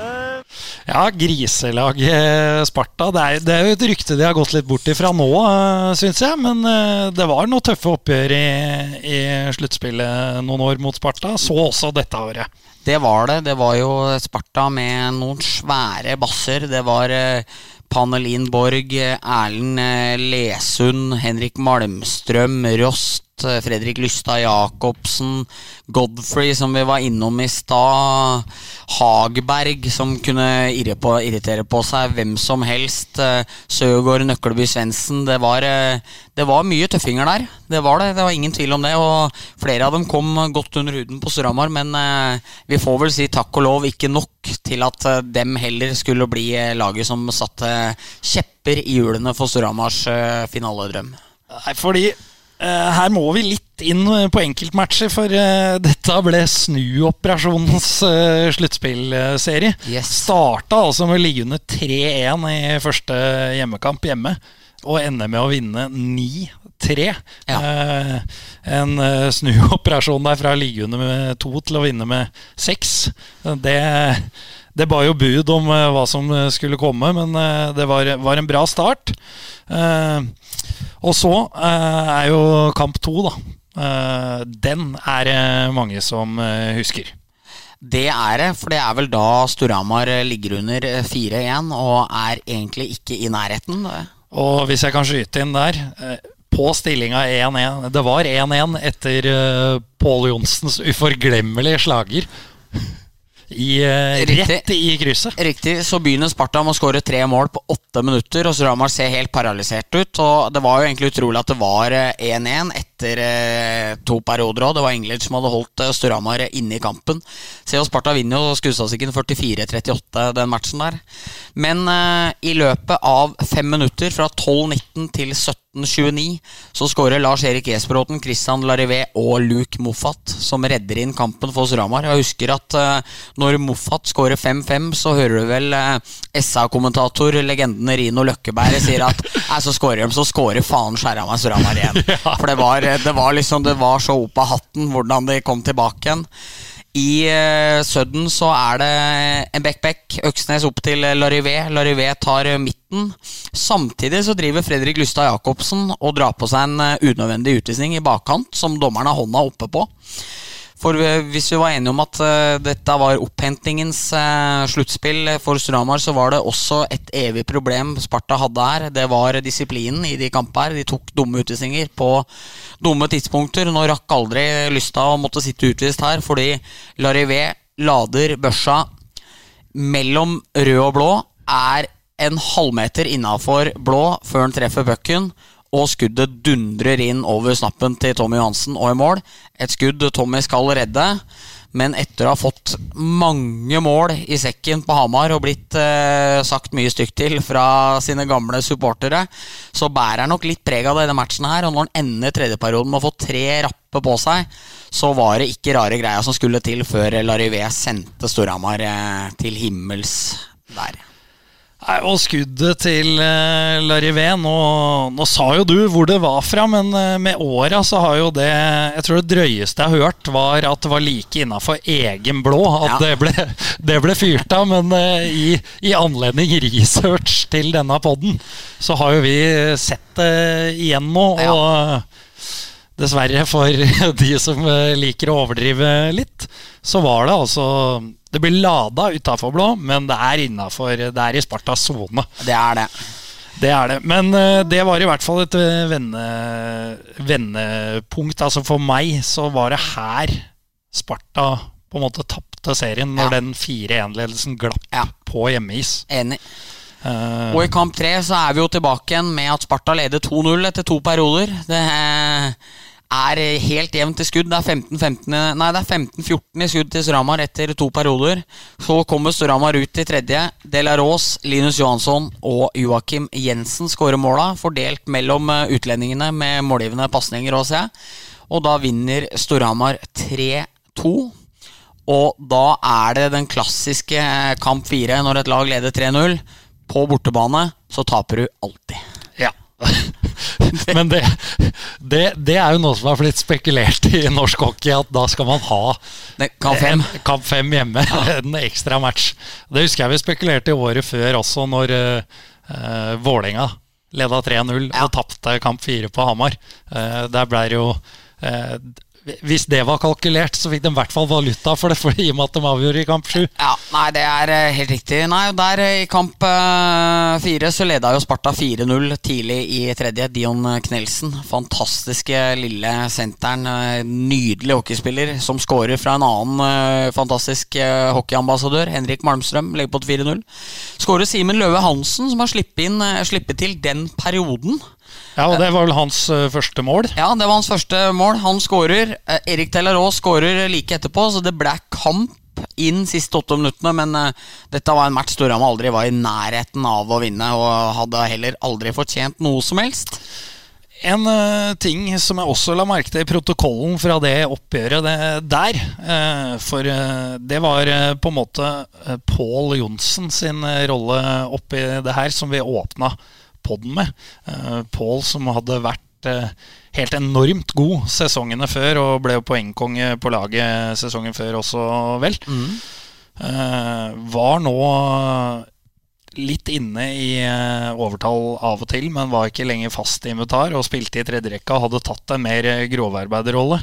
Eh, Ja, griselaget Sparta. Det er, det er jo et rykte de har gått litt bort ifra nå, syns jeg. Men eh, det var noen tøffe oppgjør i, i sluttspillet noen år mot Sparta. Så også dette året. Det var det. Det var jo Sparta med noen svære basser. Det var eh, Panelin Borg, eh, Erlend eh, Lesund, Henrik Malmstrøm, Rost, Fredrik Lystad Jacobsen, Godfrey, som vi var innom i stad, Hagberg, som kunne på, irritere på seg hvem som helst, eh, Søgaard, Nøkleby Svendsen. Det, eh, det var mye tøffinger der. Det var det, det var ingen tvil om det. Og flere av dem kom godt under huden på Storhamar, men eh, vi får vel si takk og lov ikke nok til at eh, dem heller skulle bli eh, laget som satte kjepper i hjulene for Storhamars eh, finaledrøm. Nei, fordi eh, her må vi litt inn på enkeltmatcher, for eh, dette ble snuoperasjonens sluttspillserie. Yes. Starta altså med å ligge under 3-1 i første hjemmekamp hjemme, og ender med å vinne 9-3. Ja. Eh, en eh, snuoperasjon der fra å ligge under med to til å vinne med seks. Det, det ba jo bud om uh, hva som eh, skulle komme, men uh, det var, var en bra start. Uh, og så er jo kamp to, da. Den er det mange som husker. Det er det, for det er vel da Storhamar ligger under eh, 4-1 og er egentlig ikke i nærheten. Og hvis jeg kan skyte inn der På stillinga 1-1 Det var 1-1 etter Pål Johnsens uforglemmelige slager. I, eh, rett i krysset. Riktig, så begynner Sparta med å skåre tre mål på åtte minutter, og Storhamar ser helt paralysert ut. Og det var jo egentlig utrolig at det var eh, 1-1 etter eh, to perioder òg. Det var English som hadde holdt eh, Storhamar inne i kampen. Se og Sparta vinner jo Skustadsikken 44-38 den matchen der. Men eh, i løpet av fem minutter, fra 12-19 til 17-29, så skårer Lars Erik Esbråten, Christian Larivé og Luke Moffat, som redder inn kampen for Storhamar. Jeg husker at når Moffat skårer 5-5, så hører du vel SA-kommentator, legenden Rino Løkkeberg, sier at så skårer de, så skårer faen skjæra meg Storhamar igjen. For det var, det var liksom Det var så opp av hatten hvordan de kom tilbake igjen. I uh, Sudden så er det en back-back. Øksnes opp til Larivé. Larivé tar eh, midten. Samtidig så driver Fredrik Lystad Jacobsen og drar på seg en eh, unødvendig utvisning i bakkant, som dommeren har hånda oppe på. For eh, hvis vi var enige om at eh, dette var opphentingens eh, sluttspill for Storhamar, så var det også et evig problem Sparta hadde her. Det var disiplinen i de kampene her. De tok dumme utvisninger på dumme tidspunkter. Nå rakk aldri Lystad å måtte sitte utvist her, fordi Larivé lader børsa mellom rød og blå, er en halvmeter innafor blå før han treffer pucken, og skuddet dundrer inn over snappen til Tommy Johansen og i mål. Et skudd Tommy skal redde, men etter å ha fått mange mål i sekken på Hamar og blitt eh, sagt mye stygt til fra sine gamle supportere, så bærer han nok litt preg av denne matchen her. Og når han ender tredjeperioden med å få tre rappe på seg, så var det ikke rare greia som skulle til før Larivé sendte Storhamar eh, til himmels der. Nei, og skuddet til uh, Larivé nå, nå sa jo du hvor det var fra, men uh, med åra så har jo det Jeg tror det drøyeste jeg har hørt, var at det var like innafor egen blå at Ja. det, ble, det ble fyrt av. Men uh, i, i anledning research til denne podden, så har jo vi sett det igjen nå. Og dessverre for de som eh, liker å overdrive litt, så var det altså Det blir lada utafor blå, men det er innafor Det er i Spartas sone. Det er det. Det er det. Men eh, det var i hvert fall et eh, vendepunkt. Altså for meg så var det her Sparta på en måte tapte serien, når Ja. den 4-1-ledelsen glapp Ja. på hjemmeis. Enig. Uh, Og i kamp tre så er vi jo tilbake igjen med at Sparta leder 2-0 etter to perioder. Det eh, er helt jevnt i skudd. Det er 15-15 i- Nei, det er 15-14 i skudd til Storhamar etter to perioder. Så kommer Storhamar ut i tredje. Delarås, Linus Johansson og Joakim Jensen skårer måla, fordelt mellom eh, utlendingene med målgivende pasninger. Og da vinner Storhamar 3-2. Og da er det den klassiske eh, kamp fire når et lag leder 3-0. På bortebane så taper du alltid. Ja. Men det, det, det er jo noe som har blitt spekulert i norsk hockey, at da skal man ha Det, kamp fem. en kamp fem hjemme. En ekstra match. Det husker jeg vi spekulerte i året før også, når uh, Vålerenga leda 3-0 Ja. og tapte kamp fire på Hamar. Uh, der ble det jo eh, hvis det var kalkulert, så fikk de i hvert fall valuta for det, for i og med at de avgjorde i kamp sju. Ja, nei, det er eh, helt riktig. Nei, der eh, i kamp eh, fire så leda jo Sparta 4-0 tidlig i tredje. Dion Knelsen, fantastiske lille senteren. Nydelig hockeyspiller som scorer fra en annen fantastisk hockeyambassadør, Henrik Malmstrøm, legger på 4-0. Skårer Simen Løve Hansen, som har sluppet til den perioden. Ja, og det var vel hans eh, første mål. Ja, det var hans første mål. Han skårer. Eh, Erik Tellerås skårer like etterpå, så det ble kamp inn siste åtte minuttene. Men uh, dette var en match Storhamar aldri var i nærheten av å vinne, og hadde heller aldri fortjent noe som helst. En uh, ting som jeg også la merke til i protokollen fra det oppgjøret det, der uh, For det var på en måte Pål Johnsen sin rolle oppi det her som vi åpna podden med. Uh, Pål som hadde vært eh, helt enormt god sesongene før, og ble jo poengkonge på laget sesongen før også, vel. Eh, var nå litt inne i eh, overtall av og til, men var ikke lenger fast i invitar og spilte i tredjerekka og hadde tatt en mer eh, grovarbeiderrolle.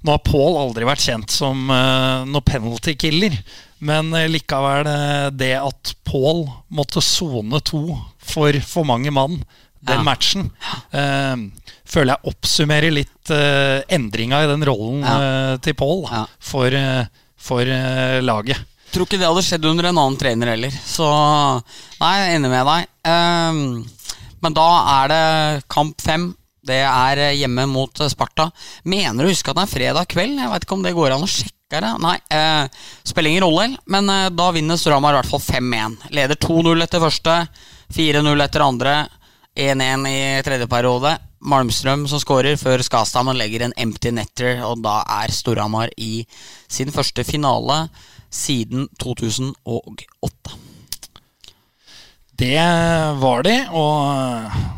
Nå har Pål aldri vært kjent som noe penalty killer, men likevel det at Pål måtte sone to for for mange mann den Ja. matchen, uh, føler jeg oppsummerer litt uh, endringa i den rollen uh, til Pål Ja. for, uh, for laget. Tror ikke det hadde skjedd under en annen trener heller. Så nei, jeg er enig med deg. Um, men da er det kamp fem. Det er eh, hjemme mot eh, Sparta. Mener å huske at det er fredag kveld. Jeg vet ikke om det går an å sjekke det. Nei, eh, spiller ingen rolle, men eh, da vinner Storhamar i hvert fall 5-1. Leder 2-0 etter første, 4-0 etter andre, 1-1 i tredje periode. Malmstrøm som skårer før Skastammen legger en empty netter, og da er Storhamar i sin første finale siden 2008. Det var de, og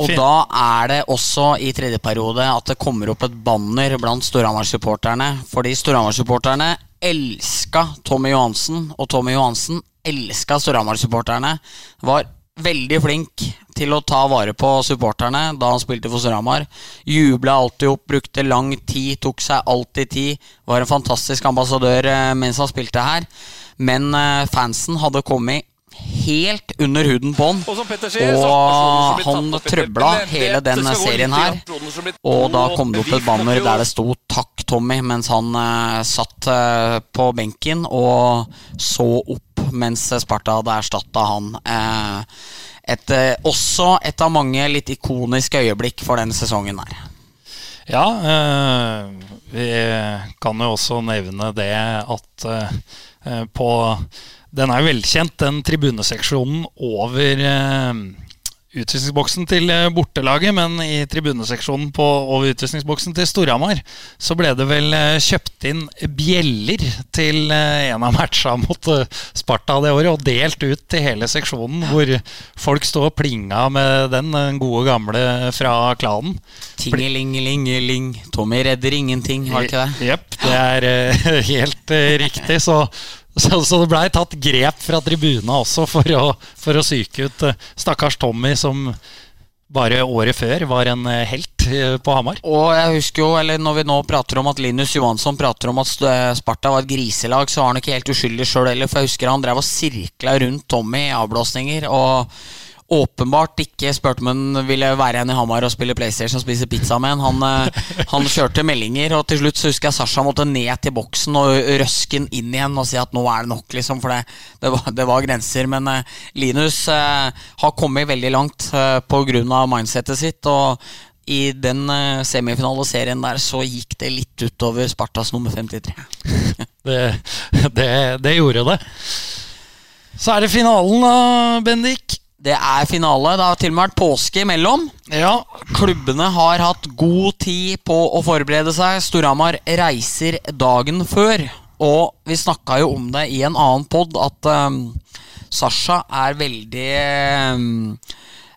Og da er det også i tredje periode at det kommer opp et banner blant Storhamar-supporterne. Fordi Storhamar-supporterne elska Tommy Johansen, og Tommy Johansen elska Storhamar-supporterne. Var veldig flink til å ta vare på supporterne da han spilte for Storhamar. Jubla alltid opp, brukte lang tid, tok seg alltid tid. Var en fantastisk ambassadør eh, mens han spilte her. Men eh, fansen hadde kommet helt under huden på han. Og han trøbla hele den serien her. Og da kom det opp et banner der det sto 'Takk, Tommy', mens han eh, satt på benken og så opp mens Sparta hadde erstatta han. Eh, et, eh, også et av mange litt ikoniske øyeblikk for den sesongen der. Ja, eh, vi kan jo også nevne det at på Den er jo velkjent, den tribuneseksjonen over utvisningsboksen til eh, bortelaget, men i tribuneseksjonen på, over utvisningsboksen til Storhamar så ble det vel eh, kjøpt inn bjeller til eh, en av matcha mot Sparta det året, og delt ut til hele seksjonen, hvor folk sto og plinga med den, den gode gamle fra klanen. Tingelingelingeling, Tommy redder ingenting, det ikke det? Jepp, det er helt riktig. Så, så, så det blei tatt grep fra tribuna også for å, for å psyke ut eh, stakkars Tommy, som bare året før var en eh, helt eh, på Hamar. Og jeg husker jo, eller når vi nå prater om at Linus Johansson prater om at Sparta var et griselag, så var han ikke helt uskyldig sjøl heller. For jeg husker han drev og sirkla rundt Tommy i avblåsninger. Og åpenbart ikke spurte om han ville være igjen i Hamar og spille PlayStation og spise pizza med han. Han, eh, han kjørte meldinger, og til slutt så husker jeg Sasha måtte ned til boksen og røske den inn igjen og si at nå er det nok, liksom. For det, det, var, det var grenser. Men uh, Linus uh, har kommet veldig langt uh, av mindsetet sitt. og i den semifinaleserien der så gikk det litt utover Spartas nummer 53. Det, det, det gjorde det. Så er det finalen, da, Bendik. Det er finale. Det har til og med vært påske imellom. Ja, Klubbene har hatt god tid på å forberede seg. Storhamar reiser dagen før. Og vi snakka jo om det i en annen pod, at um, Sasha er veldig um,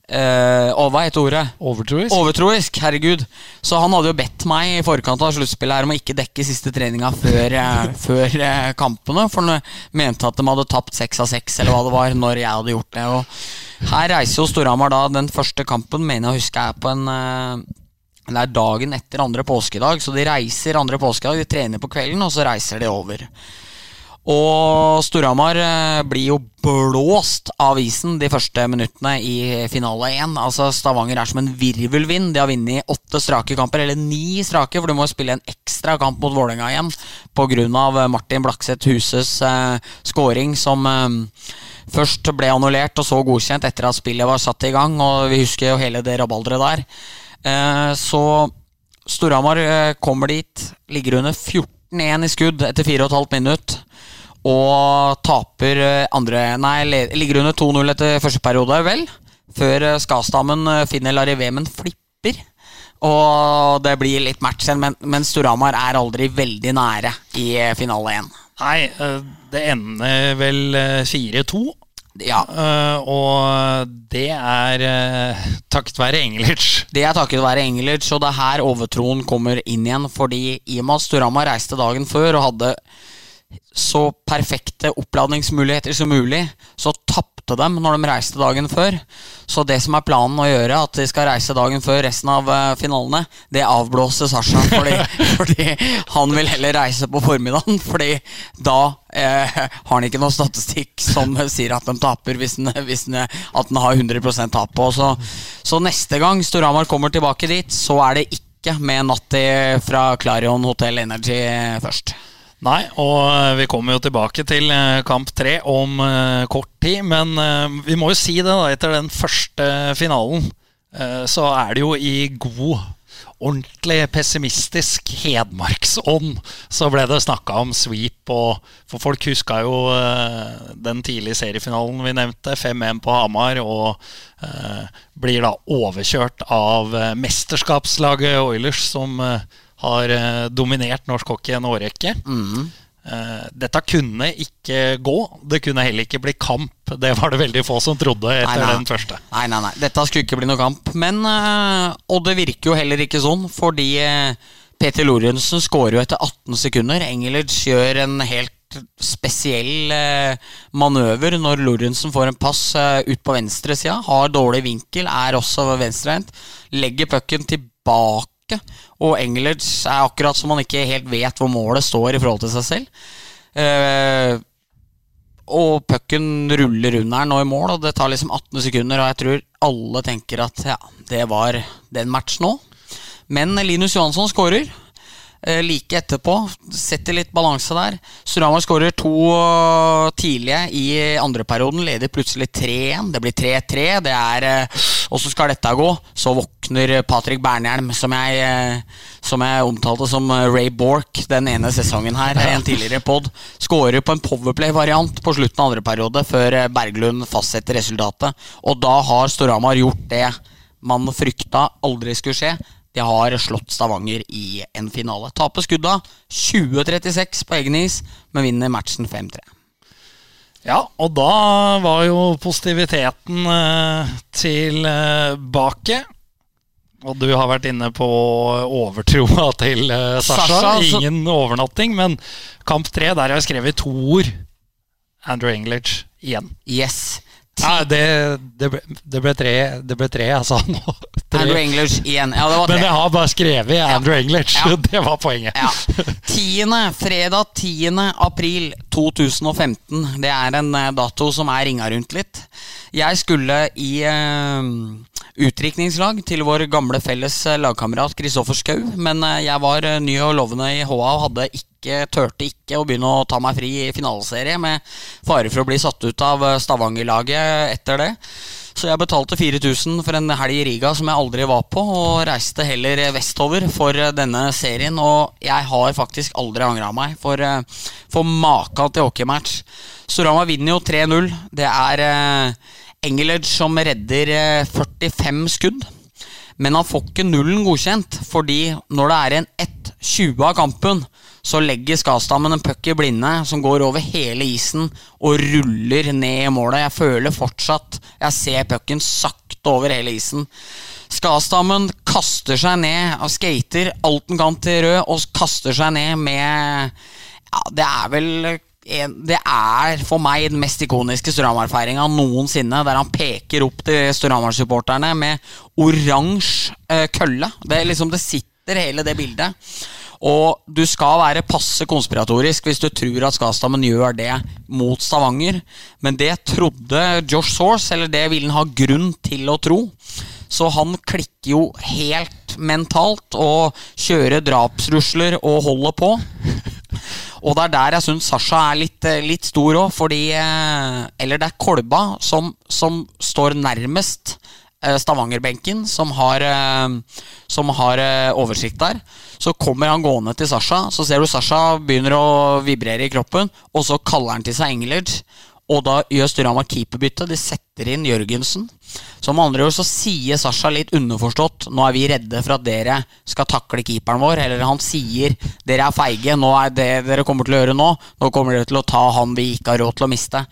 eh, og hva heter ordet? overtroisk. Overtroisk, herregud. Så han hadde jo bedt meg i forkant av sluttspillet her om å ikke dekke siste treninga før, eh, før uh, kampene. For han mente at de hadde tapt seks av seks, eller hva det var, når jeg hadde gjort det. Og her reiser jo Storhamar da den første kampen, mener jeg å huske er på en, uh, Det er dagen etter andre påskedag, så de reiser andre påskedag. De trener på kvelden, og så reiser de over. Og Storhamar eh, blir jo blåst av isen de første minuttene i finale 1. Altså Stavanger er som en virvelvind. De har vunnet åtte strake kamper, eller ni strake, for du må spille en ekstra kamp mot Vålerenga igjen pga. Martin Blakseth Huses eh, scoring, som eh, først ble annullert og så godkjent etter at spillet var satt i gang. Og vi husker jo hele det rabalderet der. Eh, så Storhamar eh, kommer dit, ligger under 14-1 i skudd etter 4,5 minutt. Og taper eh, andre Nei, ligger under 2-0 etter første periode, vel. Før eh, Skastammen finner finner Larivemen flipper. Og det blir litt match igjen, men, men Storhamar er aldri veldig nære i eh, finale 1. Nei, eh, det ender vel eh, 4-2. Ja, eh, Og det er eh, takket være Engelitsch. Det er takket være Engelitsch, og det er her overtroen kommer inn igjen. Fordi i og med at Storhamar reiste dagen før og hadde så perfekte oppladningsmuligheter som mulig, så tapte dem når de reiste dagen før. Så det som er planen å gjøre, at de skal reise dagen før resten av eh, finalene, det avblåser Sasha. Fordi, fordi han vil heller reise på formiddagen, fordi da eh, har han ikke noe statistikk som sier at de taper, hvis den, hvis den, at den har 100 tap på. Så, så neste gang Storhamar kommer tilbake dit, så er det ikke med Natti fra Clarion Hotel Energy først. Nei, og eh, vi kommer jo tilbake til eh, kamp tre om eh, kort tid. Men vi må jo si det, da. Etter den første finalen så er det jo i god, ordentlig pessimistisk hedmarksånd så ble det snakka om sweep. Og, for folk huska jo uh, den tidlige seriefinalen vi nevnte, 5-1 på Hamar. Og uh, blir da overkjørt av uh, mesterskapslaget Oilers, som eh, har eh, dominert norsk hockey en årrekke. Mm. dette kunne ikke gå. Det kunne heller ikke bli kamp. Det var det veldig få som trodde etter Nei, nei. den første. Nei, nei, nei. Dette skulle ikke bli noe kamp. Men eh, Og det virker jo heller ikke sånn, fordi eh, Peter Lorentzen skårer jo etter 18 sekunder. Engelic gjør en helt spesiell eh, manøver når Lorentzen får en pass eh, ut på venstresida. Har dårlig vinkel, er også venstrehendt. Legger pucken tilbake. Og Engelitz er akkurat som man ikke helt vet hvor målet står i forhold til seg selv. Eh, og pucken ruller under den nå i mål, og det tar liksom 18 sekunder. Og jeg tror alle tenker at ja, det var den matchen nå. Men Linus Johansson skårer. Eh, like etterpå. Setter litt balanse der. Storhamar skårer to eh, tidlige i andre perioden. Leder plutselig 3-1. Det blir 3-3. Det er eh, Åssen skal dette gå? Så våkner Patrick Bernhjelm, som jeg, som jeg omtalte som Ray Bork den ene sesongen her, en tidligere pod. Skårer på en Powerplay-variant på slutten av andre periode, før Berglund fastsetter resultatet. Og da har Storhamar gjort det man frykta aldri skulle skje. De har slått Stavanger i en finale. Taper skudda 20-36 på egen is, men vinner matchen 5-3. Ja, og da var jo positiviteten eh, tilbake. Og du har vært inne på overtroa til eh, Sasha. Sasha, altså- Ingen overnatting, men kamp tre, der har jeg skrevet to ord. Andrew English igjen. Yes. Ja, det, det, ble, det, ble tre, det ble tre, jeg sa nå. Tre. Andrew English igjen. Ja, det var Men jeg har bare skrevet Andrew English. Ja. Det var poenget. Ja. 10. fredag 10. april 2015. Det er en eh, dato som er ringa rundt litt. Jeg skulle i uh, utdrikningslag til vår gamle felles eh, lagkamerat Kristoffer Schou. Men jeg var ny og lovende i HA og hadde ikke, turte ikke å begynne å ta meg fri i finaleserie, med fare for å bli satt ut av Stavanger-laget etter det. Så jeg betalte 4000 for en helg i Riga som jeg aldri var på, og reiste heller vestover for eh, denne serien. Og jeg har faktisk aldri angra meg for, eh, for maka til hockeymatch. Storhamar vinner jo 3-0. Det er eh, som redder eh, 45 skudd. Men han får ikke nullen godkjent, fordi når det er en 1-20 av kampen, så legger Skastammen en puck i blinde som går over hele isen og ruller ned i målet. Jeg føler fortsatt Jeg ser pucken sakte over hele isen. Skastammen kaster seg ned og skater alt den kan til rød, og kaster seg ned med Ja, det er vel det er for meg den mest ikoniske Storhamar-feiringa noensinne. Der han peker opp til Storhamar-supporterne med oransje eh, kølle. Det, liksom, det sitter hele det bildet. Og du skal være passe konspiratorisk hvis du tror at Skastammen gjør det mot Stavanger. Men det trodde Josh Source, eller det ville han ha grunn til å tro. Så han klikker jo helt mentalt og kjører drapsrusler og holder på. Og det er der jeg syns Sasha er litt, eh, litt stor òg, fordi eh, Eller det er Kolba som, som står nærmest Stavanger-benken, som har, som har oversikt der. Så kommer han gående til Sasha, så ser du Sasha begynner å vibrere i kroppen, og så kaller han til seg Engelert. Og da gjør Sturama keeperbytte. De setter inn Jørgensen. Som andre ord så sier Sasha litt underforstått Nå er vi redde for at dere skal takle keeperen vår. Eller han sier dere er feige. Nå er det dere kommer til å gjøre nå. Nå kommer dere til å ta han vi ikke har råd til å miste.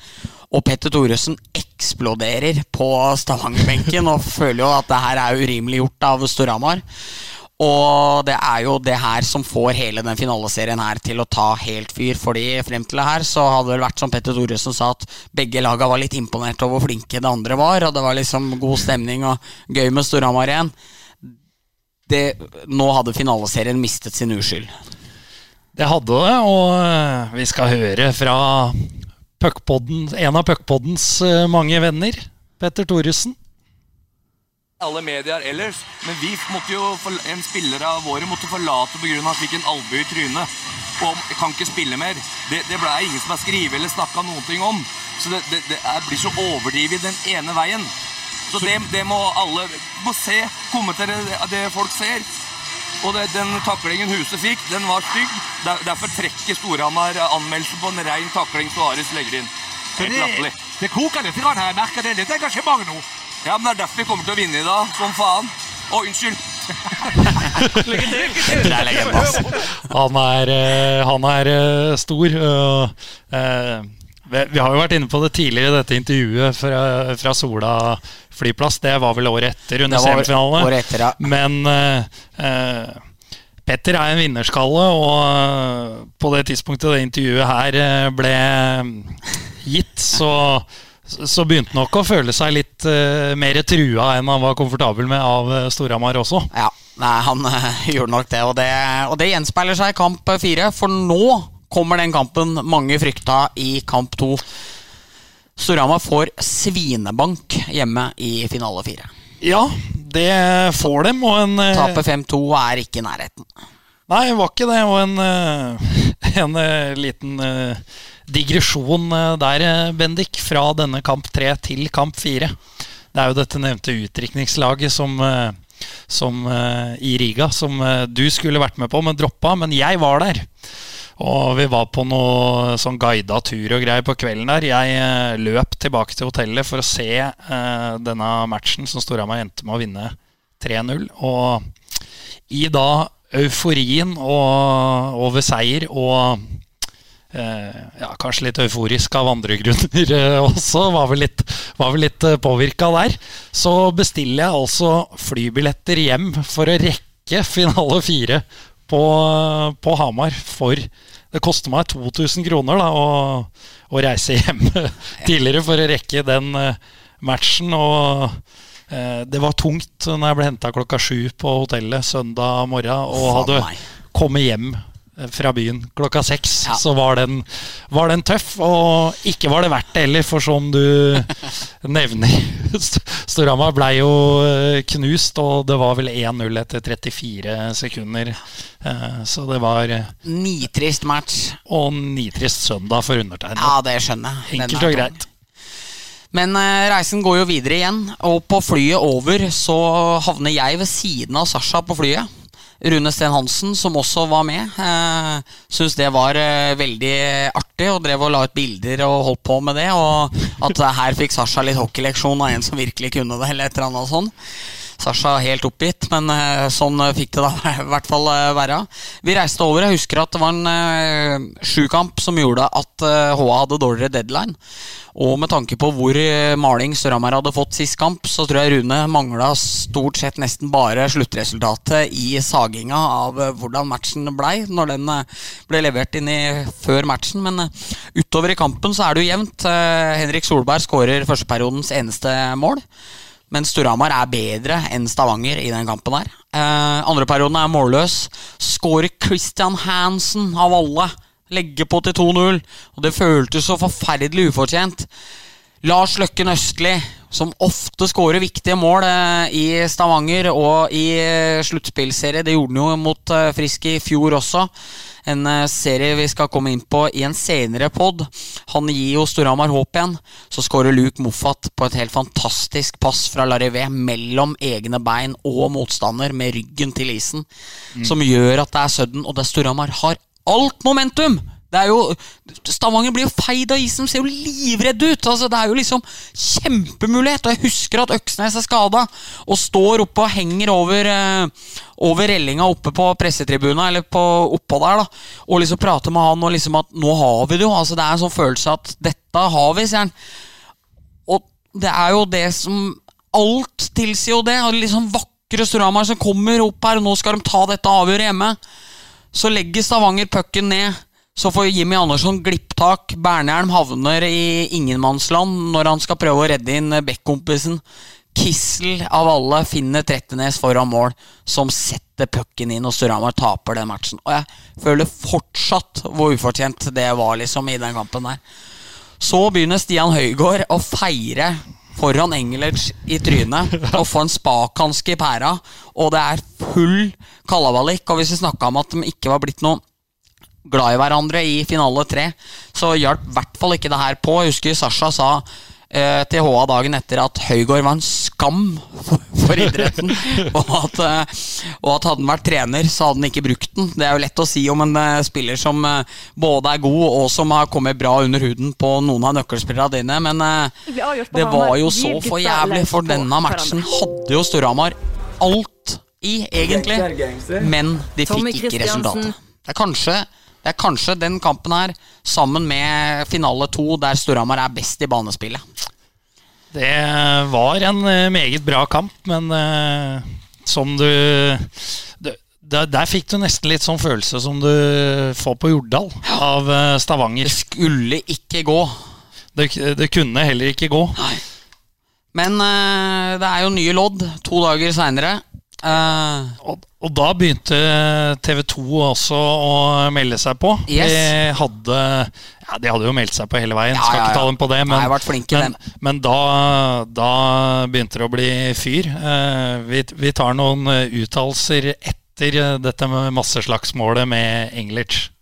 Og Petter Thoresen eksploderer på Stavanger-benken og føler jo at det her er urimelig gjort av Storhamar. Og det er jo det her som får hele den finaleserien her til å ta helt fyr. Fordi frem til det her så hadde det vært som Petter Thoresen sa, at begge laga var litt imponert over hvor flinke det andre var. Og det var liksom god stemning og gøy med Storhamar igjen. Det, nå hadde finaleserien mistet sin uskyld. Det hadde det, og vi skal høre fra en av puckpoddens eh, mange venner, Petter Thoresen alle medier ellers. Men vi måtte jo, en spiller av våre måtte forlate pga. at han fikk en albue i trynet. Og kan ikke spille mer. Det, det ble ingen som har skrevet eller snakka noen ting om. Så det, det, det blir så overdrevet den ene veien. Så det, det må alle må se. Kommentere det, det folk ser. Og den taklingen Huset fikk, den var stygg. Der, derfor trekker Storhamar anmeldelsen på en ren takling Suárez legger inn. Helt latterlig. Det koker litt her. Jeg merker det litt engasjement nå. Ja, men Det er derfor vi kommer til å vinne i dag. Som faen. Å, unnskyld. Lykke til! Det er. Han er, eh, han er eh, stor. Eh, vi har jo vært inne på det tidligere, i dette intervjuet fra, fra Sola flyplass. Det var vel året etter under semifinalene. Ja. Men uh, Petter er en vinnerskalle, og på det tidspunktet det intervjuet her ble gitt, så så begynte han nok å føle seg litt uh, mer trua enn han var komfortabel med av Storhamar også. Ja, nei, han uh, gjorde nok det og, det. og det gjenspeiler seg i kamp fire. For nå kommer den kampen mange frykta i kamp to. Storhamar får svinebank hjemme i finale fire. Ja, det får dem. Og en Taper 5-2 er ikke i nærheten. Nei, det var ikke det. Og en, en liten digresjon eh, der, eh, Bendik, fra denne kamp tre til kamp fire. Det er jo dette nevnte utdrikningslaget som, eh, som, i Riga som du skulle vært med på, men droppa. Men jeg var der. Og vi var på noe sånn guida tur og greier på kvelden der. Jeg løp tilbake til hotellet for å se eh, denne matchen som Storhamar endte med å vinne 3-0. Og i da euforien og, over seier og Eh, ja, kanskje litt euforisk av andre grunner eh, også. Var vel litt, var litt eh, påvirka der. Så bestiller jeg altså flybilletter hjem for å rekke finale fire på, på Hamar. For det koster meg 2000 kroner da, å, å reise hjem tidligere for å rekke den matchen. Og eh, det var tungt når jeg ble henta klokka sju på hotellet søndag morgen og hadde kommet hjem fra byen klokka seks, ja. så var den, var den, tøff. Og ikke var det verdt det heller, for som du nevner Storhamar ble jo eh, knust, og det var vel 1-0 etter 34 sekunder. Eh, så det var eh, Nitrist match. Og nitrist søndag for undertegnet. Ja, det skjønner jeg. Enkelt og greit. Men reisen går jo videre igjen, og på flyet over så havner jeg ved siden av Sasha på flyet. Rune Sten Hansen, som også var med, eh, syntes det var eh, veldig artig og drev og la ut bilder og holdt på med det. Og at her fikk Sasha litt hockeyleksjon av en som virkelig kunne det, eller et eller annet sånt. Sasha helt oppgitt, men eh, sånn fikk det da i hvert fall eh, være. Vi reiste over. Jeg husker at det var en eh, sjukamp som gjorde at eh, HA hadde dårligere deadline. Og med tanke på hvor eh, maling Storhamar hadde fått sist kamp, så tror jeg Rune mangla stort sett nesten bare sluttresultatet i saginga av eh, hvordan matchen blei, når den eh, ble levert inn i før matchen. Men eh, utover i kampen så er det jo jevnt. Eh, Henrik Solberg skårer førsteperiodens eneste mål. Men Storhamar er bedre enn Stavanger i den kampen her. Eh, andre perioden er målløs. Skårer Christian Hansen av alle. Legger på til 2-0. Og det føltes så forferdelig ufortjent. Lars Løkken Østli, som ofte skårer viktige mål eh, i Stavanger og i eh, sluttspillserie. Det gjorde han jo mot eh, Frisk i fjor også. En serie vi skal komme inn på i en senere pod. Han gir jo Storhamar håp igjen. Så skårer Luke Moffat på et helt fantastisk pass fra Larivé mellom egne bein og motstander med ryggen til isen. Som gjør at det er sudden, og det Storhamar har alt momentum! Det er jo, Stavanger blir jo feid av isen, ser jo livredd ut. Altså, det er jo liksom kjempemulighet. Og jeg husker at Øksnes er skada og står oppe og henger over, eh, over rellinga oppe på pressetribuna, eller på, oppå der, da. Og liksom prater med han og liksom at 'nå har vi det jo'. Altså, det er en sånn følelse at 'dette har vi', sier han. Og det er jo det som Alt tilsier jo det. Og liksom vakre Storhamar som kommer opp her, og nå skal de ta dette avgjøret hjemme. Så legger Stavanger pucken ned. Så får Jimmy Andersson glipptak. Bernhjelm havner i ingenmannsland når han skal prøve å redde inn backkompisen. Kissel av alle finner Trettenes foran mål, som setter pucken inn, og Storhamar taper den matchen. Og jeg føler fortsatt hvor ufortjent det var liksom i den kampen der. Så begynner Stian Høygård å feire foran Engelerts i trynet og få en spakhanske i pæra, og det er full kalabalik. Og hvis vi snakka om at de ikke var blitt noe glad i hverandre i finale tre, så hjalp i hvert fall ikke det her på. Jeg husker Sasha sa eh, til HA dagen etter at Høygård var en skam for, for idretten. og, at, eh, og at hadde han vært trener, så hadde han ikke brukt den. Det er jo lett å si om en eh, spiller som eh, både er god og som har kommet bra under huden på noen av nøkkelspillerne dine, men eh, det var jo så for jævlig, for denne matchen hadde jo Storhamar alt i, egentlig, men de fikk ikke resultatet. Det er kanskje det er kanskje den kampen her, sammen med finale to, der Storhamar er best i banespillet. Det var en eh, meget bra kamp, men uh, som du du der, der fikk du nesten litt sånn følelse som du får på Jordal av uh, Stavanger. Det skulle ikke gå. Det, det kunne heller ikke gå. Men uh, det er jo nye lodd to dager seinere. Og, og da begynte TV 2 også å melde seg på. Yes. De, hadde, ja, de hadde jo meldt seg på hele veien, Ja, skal ja, ikke ta dem på det. Men, Nei, men, men da, da begynte det å bli fyr. Uh, vi, vi tar noen eh, uttalelser etter dette med masseslagsmålet med English.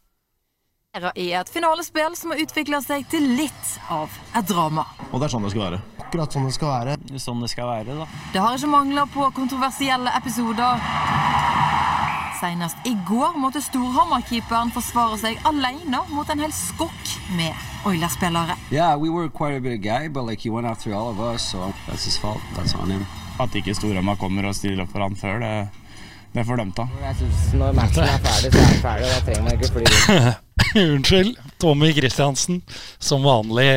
I et finalespill som har utvikla seg til litt av et drama. Og det er sånn det skal være. Akkurat sånn det skal være. Sånn det skal være, da. Det har ikke mangla på kontroversielle episoder. Senest i går måtte Storhamar-keeperen forsvare seg alene mot en hel skokk med Oilers-spillere. Yeah, we were quite a bit of guy, but like he went after all of us, so that's his fault. That's on him. At ikke Storhamar kommer og stiller opp for han før, det, det. Jeg synes Når matchen er ferdig, så er den ferdig. Da trenger man ikke fly rundt. Unnskyld. Tommy Kristiansen, som vanlig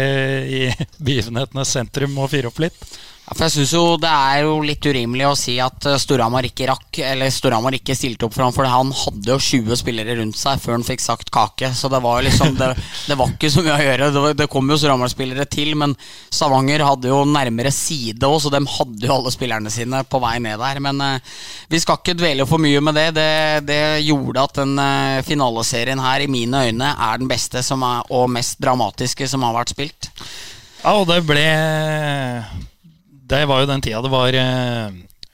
i begivenhetenes sentrum, må fyre opp litt. Ja, for jeg synes jo Det er jo litt urimelig å si at eh, Storhamar ikke rakk Eller Storhamar ikke stilte opp for ham, for han hadde jo 20 spillere rundt seg før han fikk sagt kake. Så det var jo liksom Det, det var ikke så mye å gjøre. Det, det kom jo Storhamar-spillere til, men Stavanger hadde jo nærmere side òg, så de hadde jo alle spillerne sine på vei ned der. Men eh, vi skal ikke dvele for mye med det. Det, det gjorde at den eh, finaleserien her i mine øyne er den beste som er, og mest dramatiske som har vært spilt. Ja, og det ble Det var jo den tida det var eh,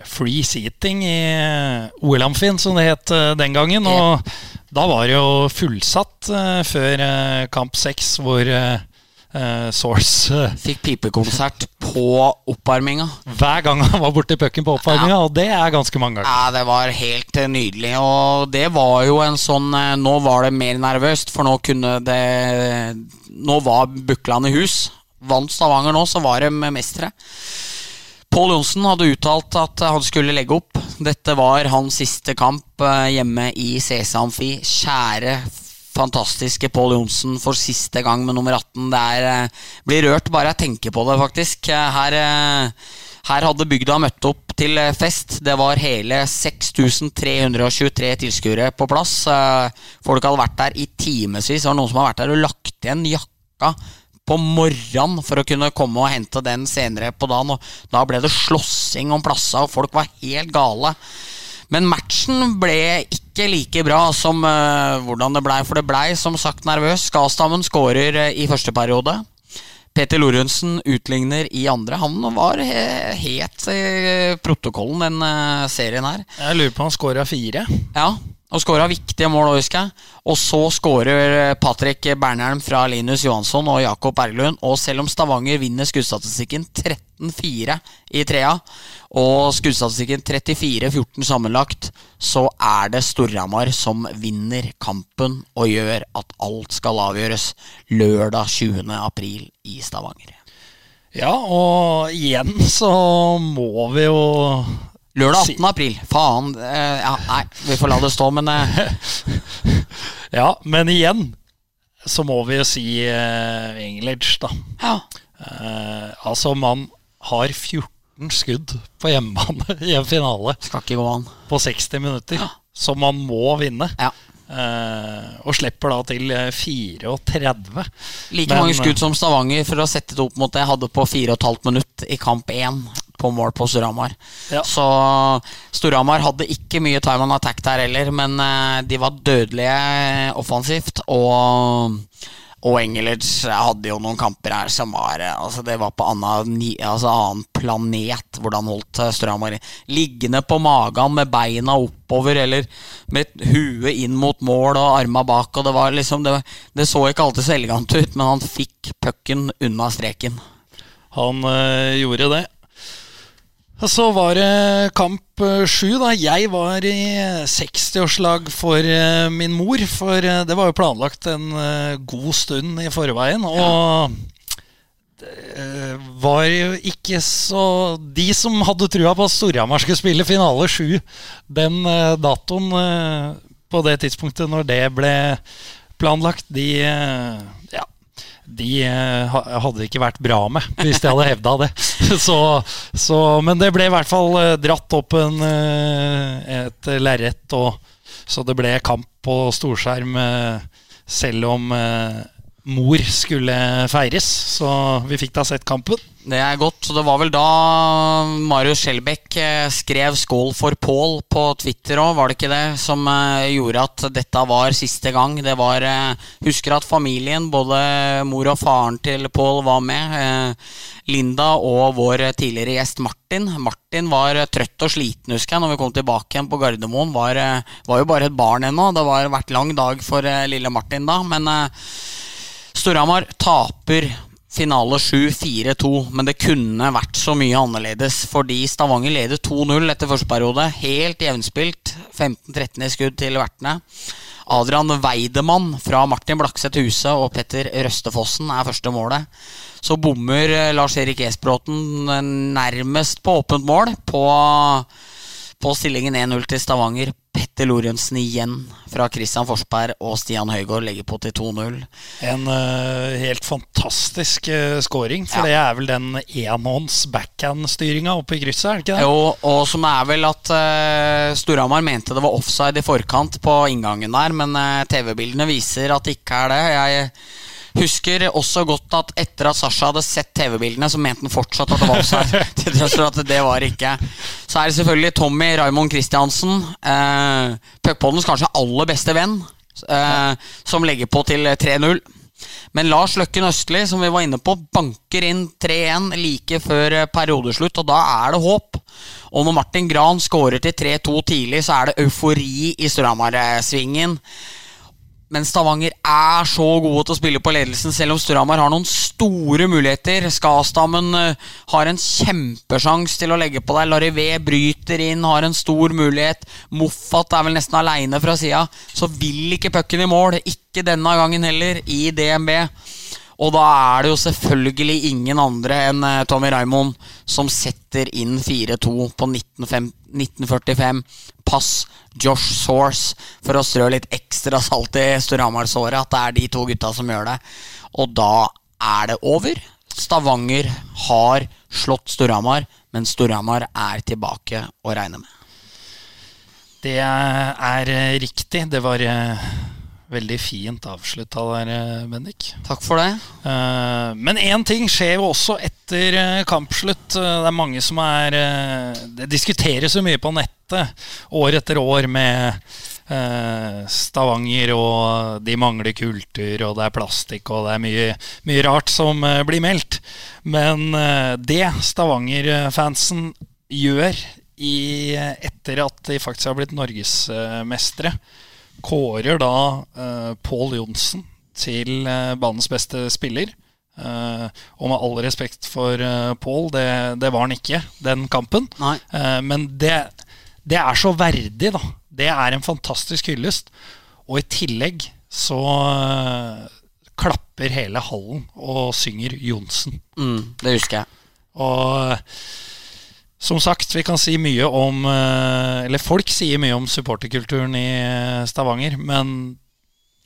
free seating i eh, OL-amfien, som det het eh, den gangen. Og da var det jo fullsatt før kamp seks, hvor Source Fikk pipekonsert på oppvarminga. hver gang han var borti pucken på oppvarminga, og det er ganske mange ganger. Ja, det var helt nydelig. Og det var jo en sånn Nå var det mer nervøst, for nå kunne det Nå var Bukland i hus. Vant Stavanger nå, så var de mestere. På Pål Johnsen hadde uttalt at han skulle legge opp. Dette var hans siste kamp eh, hjemme i CC Amfi. Kjære, fantastiske Pål Johnsen for siste gang med nummer 18. Det er, eh, blir rørt bare jeg tenker på det, faktisk. Eh, Her, her hadde bygda møtt opp til fest. Det var hele 6323 tilskuere på plass. Folk hadde vært der i timevis. Det var noen som har vært der og lagt igjen jakka på morgenen for å kunne komme og hente den senere på dagen. Og da ble det slåssing om plassa, og folk var helt gale. Men matchen ble ikke like bra som uh, hvordan det blei, for det blei som sagt nervøs. Skastammen skårer eh, i første periode. Peter Lorentzen utligner i andre. Han var he het i protokollen, den eh, serien her. Jeg lurer på om han scora fire. Ja, og skåra viktige mål òg, husker jeg. Og så skårer Patrick Bernheim fra Linus Johansson og Jakob Berglund. Og selv om Stavanger vinner skuddstatistikken 13-4 i trea, og skuddstatistikken 34-14 sammenlagt, så er det Storhamar som vinner kampen og gjør at alt skal avgjøres lørdag 20. april i Stavanger. Ja, og igjen så må vi jo Lørdag 18. april. Faen. eh, ja, nei, vi får la det stå, men eh, Ja, men igjen så må vi jo si uh, English, da. Ja. Uh, altså, man har 14 skudd på hjemmebane i en finale Skal ikke gå an. på 60 minutter, så man må vinne. Ja. Uh, og slipper da til eh, 34. Like Men, mange skudd som Stavanger for å sette det opp mot det jeg hadde på 4,5 minutt i kamp 1 på mål på Storhamar. Ja. Så Storhamar hadde ikke mye time on attack der heller, men eh, de var dødelige eh, offensivt. Og, og Engelage hadde jo noen kamper her som var eh, Altså Det var på annen, altså annen planet hvordan holdt eh, Storhamar liggende på magen med beina oppover eller med huet inn mot mål og arma bak. Og det var liksom Det, det så ikke alltid så elegant ut, men han fikk pucken unna streken. Han øh, gjorde det. Så var det kamp eh, sju. da Jeg var i 60-årslag for eh, min mor. For eh, det var jo planlagt en god stund i forveien. Og det var jo ikke så De som hadde trua på at Storhamar skulle spille finale sju den datoen på det tidspunktet når det ble planlagt, de Ja de eh, hadde ikke vært bra med hvis de hadde hevda det. Så, så, men det ble i hvert fall eh, dratt opp en, eh, et lerret, så det ble kamp på storskjerm selv om mor skulle feires. Så vi fikk da sett kampen. Det er godt. Så det var vel da Marius Skjelbæk eh, skrev 'skål for Pål' på Twitter òg, var det ikke det? Som eh, gjorde at dette var siste gang. Det var eh, Husker at familien, både mor og faren til Pål, var med. Linda og vår tidligere gjest Martin. Martin var trøtt og sliten, husker jeg, når vi kom tilbake igjen på Gardermoen. Var, var jo bare et barn ennå. Det var vært lang dag for lille Martin da. Men Storhamar taper finale 7 4-2, men det kunne vært så mye annerledes fordi Stavanger leder 2-0 etter første periode. Helt jevnspilt. 15-13 i skudd til vertene. Adrian Weidemann fra Martin Blakseth Huse og Petter Røstefossen er første målet. Så bommer eh, Lars-Erik Esbråten nærmest på åpent mål på, på stillingen 1-0 til Stavanger. Petter Lorentzen igjen fra Christian Forsberg og Stian Høygaard legger på til 2-0. En uh, helt fantastisk uh, scoring, for det er vel den enhånds backhand-styringa oppe i krysset, er det ikke det? Jo, og som er vel at uh, Storhamar mente det var offside i forkant på inngangen der, men uh, TV-bildene viser at det ikke er det. Jeg husker også godt at etter at Sasha hadde sett TV-bildene, så mente han fortsatt at det var offside. til tross for at det var ikke. Så er det selvfølgelig Tommy Raymond Christiansen, Eh, Puckpoddens kanskje aller beste venn, eh, som legger på til 3-0. Men Lars Løkken Østli, som vi var inne på, banker inn 3-1 like før eh, periodeslutt, og da er det håp. Og når Martin Gran skårer til 3-2 tidlig, så er det eufori i Storhamar-svingen. Men Stavanger er så gode til å spille på ledelsen, selv om Storhamar har noen store muligheter. Skastammen eh, har en kjempesjanse til å legge på deg. Larivé bryter inn, har en stor mulighet. Moffat er vel nesten aleine fra sida. Så vil ikke pucken i mål. Ikke denne gangen heller, i DNB. Og da er det jo selvfølgelig ingen andre enn eh, Tommy Raimond som setter inn 4-2 på 1945. Pass Josh Source for å strø litt ekstra salt i Storhamar-såret. At det er de to gutta som gjør det. Og da er det over. Stavanger har slått Storhamar, men Storhamar er tilbake å regne med. Det er eh, riktig. Det var eh, veldig fint avslutta der, eh, Bendik. Takk for det. Eh, Men én ting skjer jo også etter eh, kampslutt. Det er mange som er Det diskuteres jo mye på nettet år etter år med Stavanger, og de mangler kultur, og det er plastikk, og det er mye, mye rart som blir meldt. Men det Stavanger-fansen gjør i, etter at de faktisk har blitt norgesmestere, kårer da uh, Pål Johnsen til eh, banens beste spiller. Eh, og med all respekt for uh, Pål, det, det var han ikke den kampen. Eh, men det, det er så verdig, da. Det er en fantastisk hyllest. Og i tillegg så eh, klapper hele hallen og synger Johnsen. Mm, det husker jeg. Og som sagt, vi kan si mye om eh, Eller folk sier mye om supporterkulturen i eh, Stavanger, men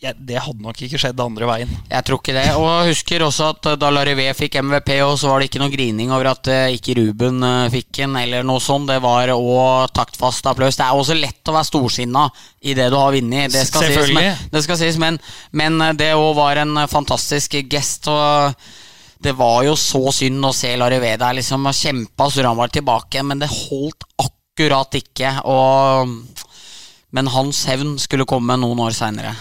ja, det hadde nok ikke skjedd andre veien. Jeg tror ikke det. Og jeg husker også at eh, da Larivé fikk MVP, og så var det ikke noe grining over at ikke Ruben fikk en, eller noe sånt. Det var òg taktfast applaus. Det er også lett å være storsinna i det du har vunnet. Det skal sies, men, det skal sies, men, men det òg var en fantastisk gest. Og det var jo så synd å se Larivé liksom liksom så han var tilbake, men det holdt akkurat ikke. Og, men hans hevn skulle komme noen år seinere.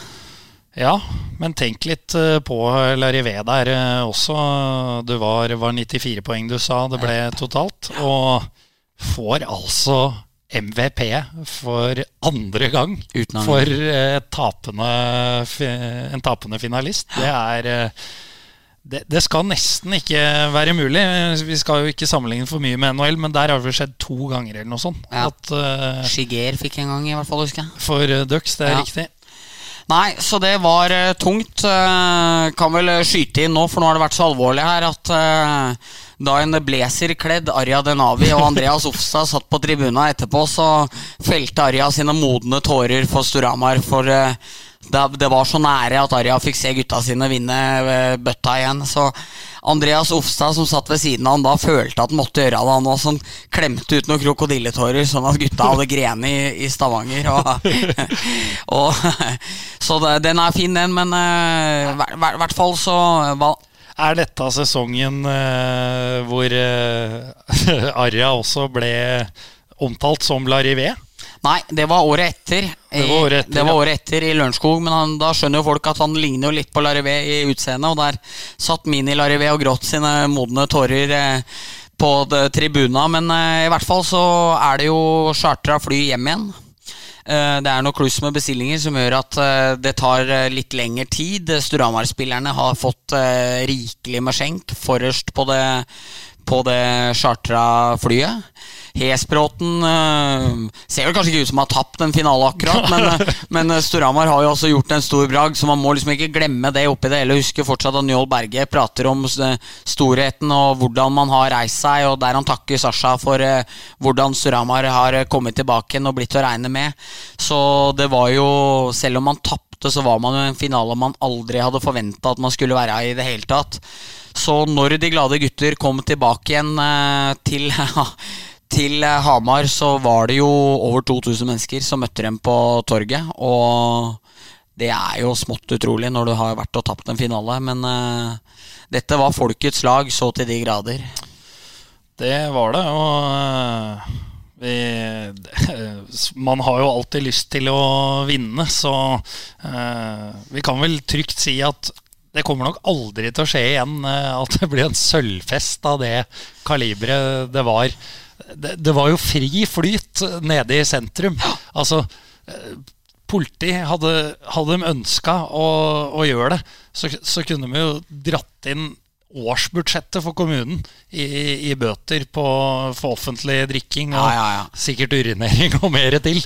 Ja, men tenk litt eh, på Larivé der eh, også. Det var, var 94 poeng du sa det ble totalt. Og får altså MVP for andre gang for eh, tapende, en tapende finalist. Det er det, det skal nesten ikke være mulig. Vi skal jo ikke sammenligne for mye med NHL, men der har det skjedd to ganger eller noe sånt. Ja. At, uh, Shiger fikk en gang, i hvert fall, husker jeg. for uh, Ducks, det er Ja. riktig. Nei, så det var uh, tungt. Uh, kan vel skyte inn nå, for nå har det vært så alvorlig her at uh, da en blazerkledd Arja Denavi og Andreas Ofstad satt på tribuna etterpå, så felte Arja sine modne tårer for Storhamar. For eh, det, var så nære at Arja fikk se gutta sine vinne eh, bøtta igjen. Så Andreas Ofstad som satt ved siden av han da, følte at han måtte gjøre det. Han også sånn, klemte ut noen krokodilletårer, sånn at gutta hadde grene i, i Stavanger. Og, og, så det, den er fin, den, men eh, i hvert- hvert hvert fall så hva, Er dette sesongen eh, hvor eh, Arja også ble omtalt som Larivé? Nei, det var året etter. Det var året etter, var året etter i Lørenskog, men han, da skjønner jo folk at han ligner jo litt på Larivé i utseendet, og der satt Mini-Larivé og gråt sine modne tårer eh, på tribuna. Men eh, i hvert fall så er det jo chartra fly hjem igjen. Eh, Det er noe kluss med bestillinger som gjør at eh, det tar eh, litt lengre tid. Storhamar-spillerne har fått rikelig med skjenk forrest på det, på det chartra flyet. Hesbråten eh, ser vel kanskje ikke ut som han har tapt en finale akkurat, men, men eh, Storhamar har jo også gjort en stor bragd, så man må liksom ikke glemme det oppi det hele. Husker fortsatt at Njål Berge prater om eh, storheten og hvordan man har reist seg, og der han takker Sasha for hvordan Storhamar har kommet tilbake og blitt å regne med. Så det var jo, selv om man tapte, så var man jo en finale man aldri hadde forventa at man skulle være i det hele tatt. Så når de glade gutter kom tilbake igjen eh, til til Hamar så var det jo over 2000 mennesker som møtte dem på torget. Og det er jo smått utrolig når du har vært og tapt en finale, men eh, dette var folkets lag så til de grader. Det var det, og eh, man har jo alltid lyst til å vinne, så eh, vi kan vel trygt si at det kommer nok aldri til å skje igjen eh, at det blir en sølvfest av det kaliberet det var. Det, det var jo fri flyt nede i sentrum. Altså eh, politi hadde, hadde de ønska å, å gjøre det, så, så kunne de jo dratt inn årsbudsjettet for kommunen i, i bøter på, for offentlig drikking og Ja, ja, ja. sikkert urinering og mer til.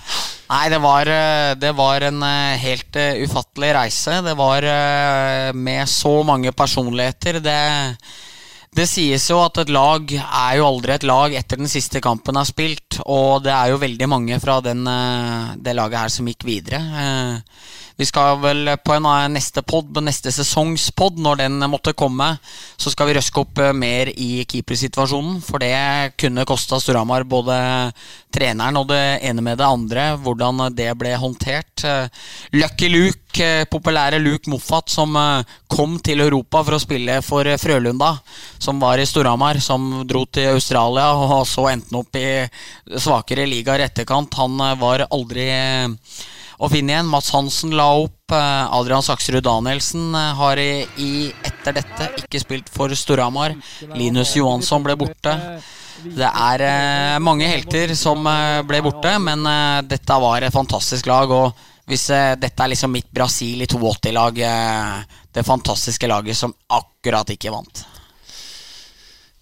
Nei, det var, eh, det var en eh, helt eh, ufattelig reise. Det var med så mange personligheter. Det, det sies jo at et lag er jo aldri et lag etter den siste kampen er spilt. Og det er jo veldig mange fra den, eh, det laget her som gikk videre. Eh, Vi skal vel på en eh, neste pod, neste sesongspod, når den måtte komme, så skal vi røske opp mer i keepersituasjonen. For det kunne kosta Storhamar både treneren og det ene med det andre. Hvordan det ble håndtert. Eh, Lucky Luke, eh, populære Luke Moffat, som eh, kom til Europa for å spille for Frølunda, som var i Storhamar, som dro til Australia og så endte han opp i svakere ligaer i etterkant. Han var aldri å finne igjen. Mats Hansen la opp. Adrian Saksrud Danielsen har i, i, etter dette ikke spilt for Storhamar. Linus Johansson ble borte. Det er eh, mange helter som eh, ble borte, men eh, dette var et fantastisk lag. Og hvis eh, dette er liksom mitt Brasil i 82-lag, eh, det fantastiske laget som akkurat ikke vant.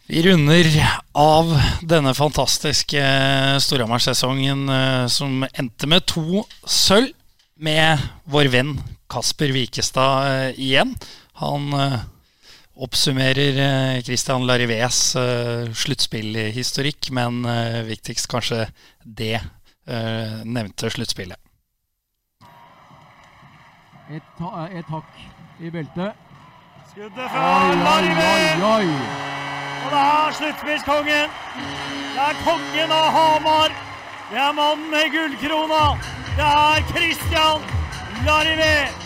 Vi runder av denne fantastiske Storhamar-sesongen eh, som endte med to sølv, med vår venn Kasper Wikestad igjen. Han oppsummerer eh, Christian Larivés eh, sluttspillhistorikk, men eh, viktigst kanskje det nevnte sluttspillet. Et, ta et hakk i beltet. Skuddet fra Oi, oi, Larivé! oi, oi. Og det er sluttspillskongen. Det er kongen av Hamar. Det er mannen med gullkrona. Det er Christian Larivé.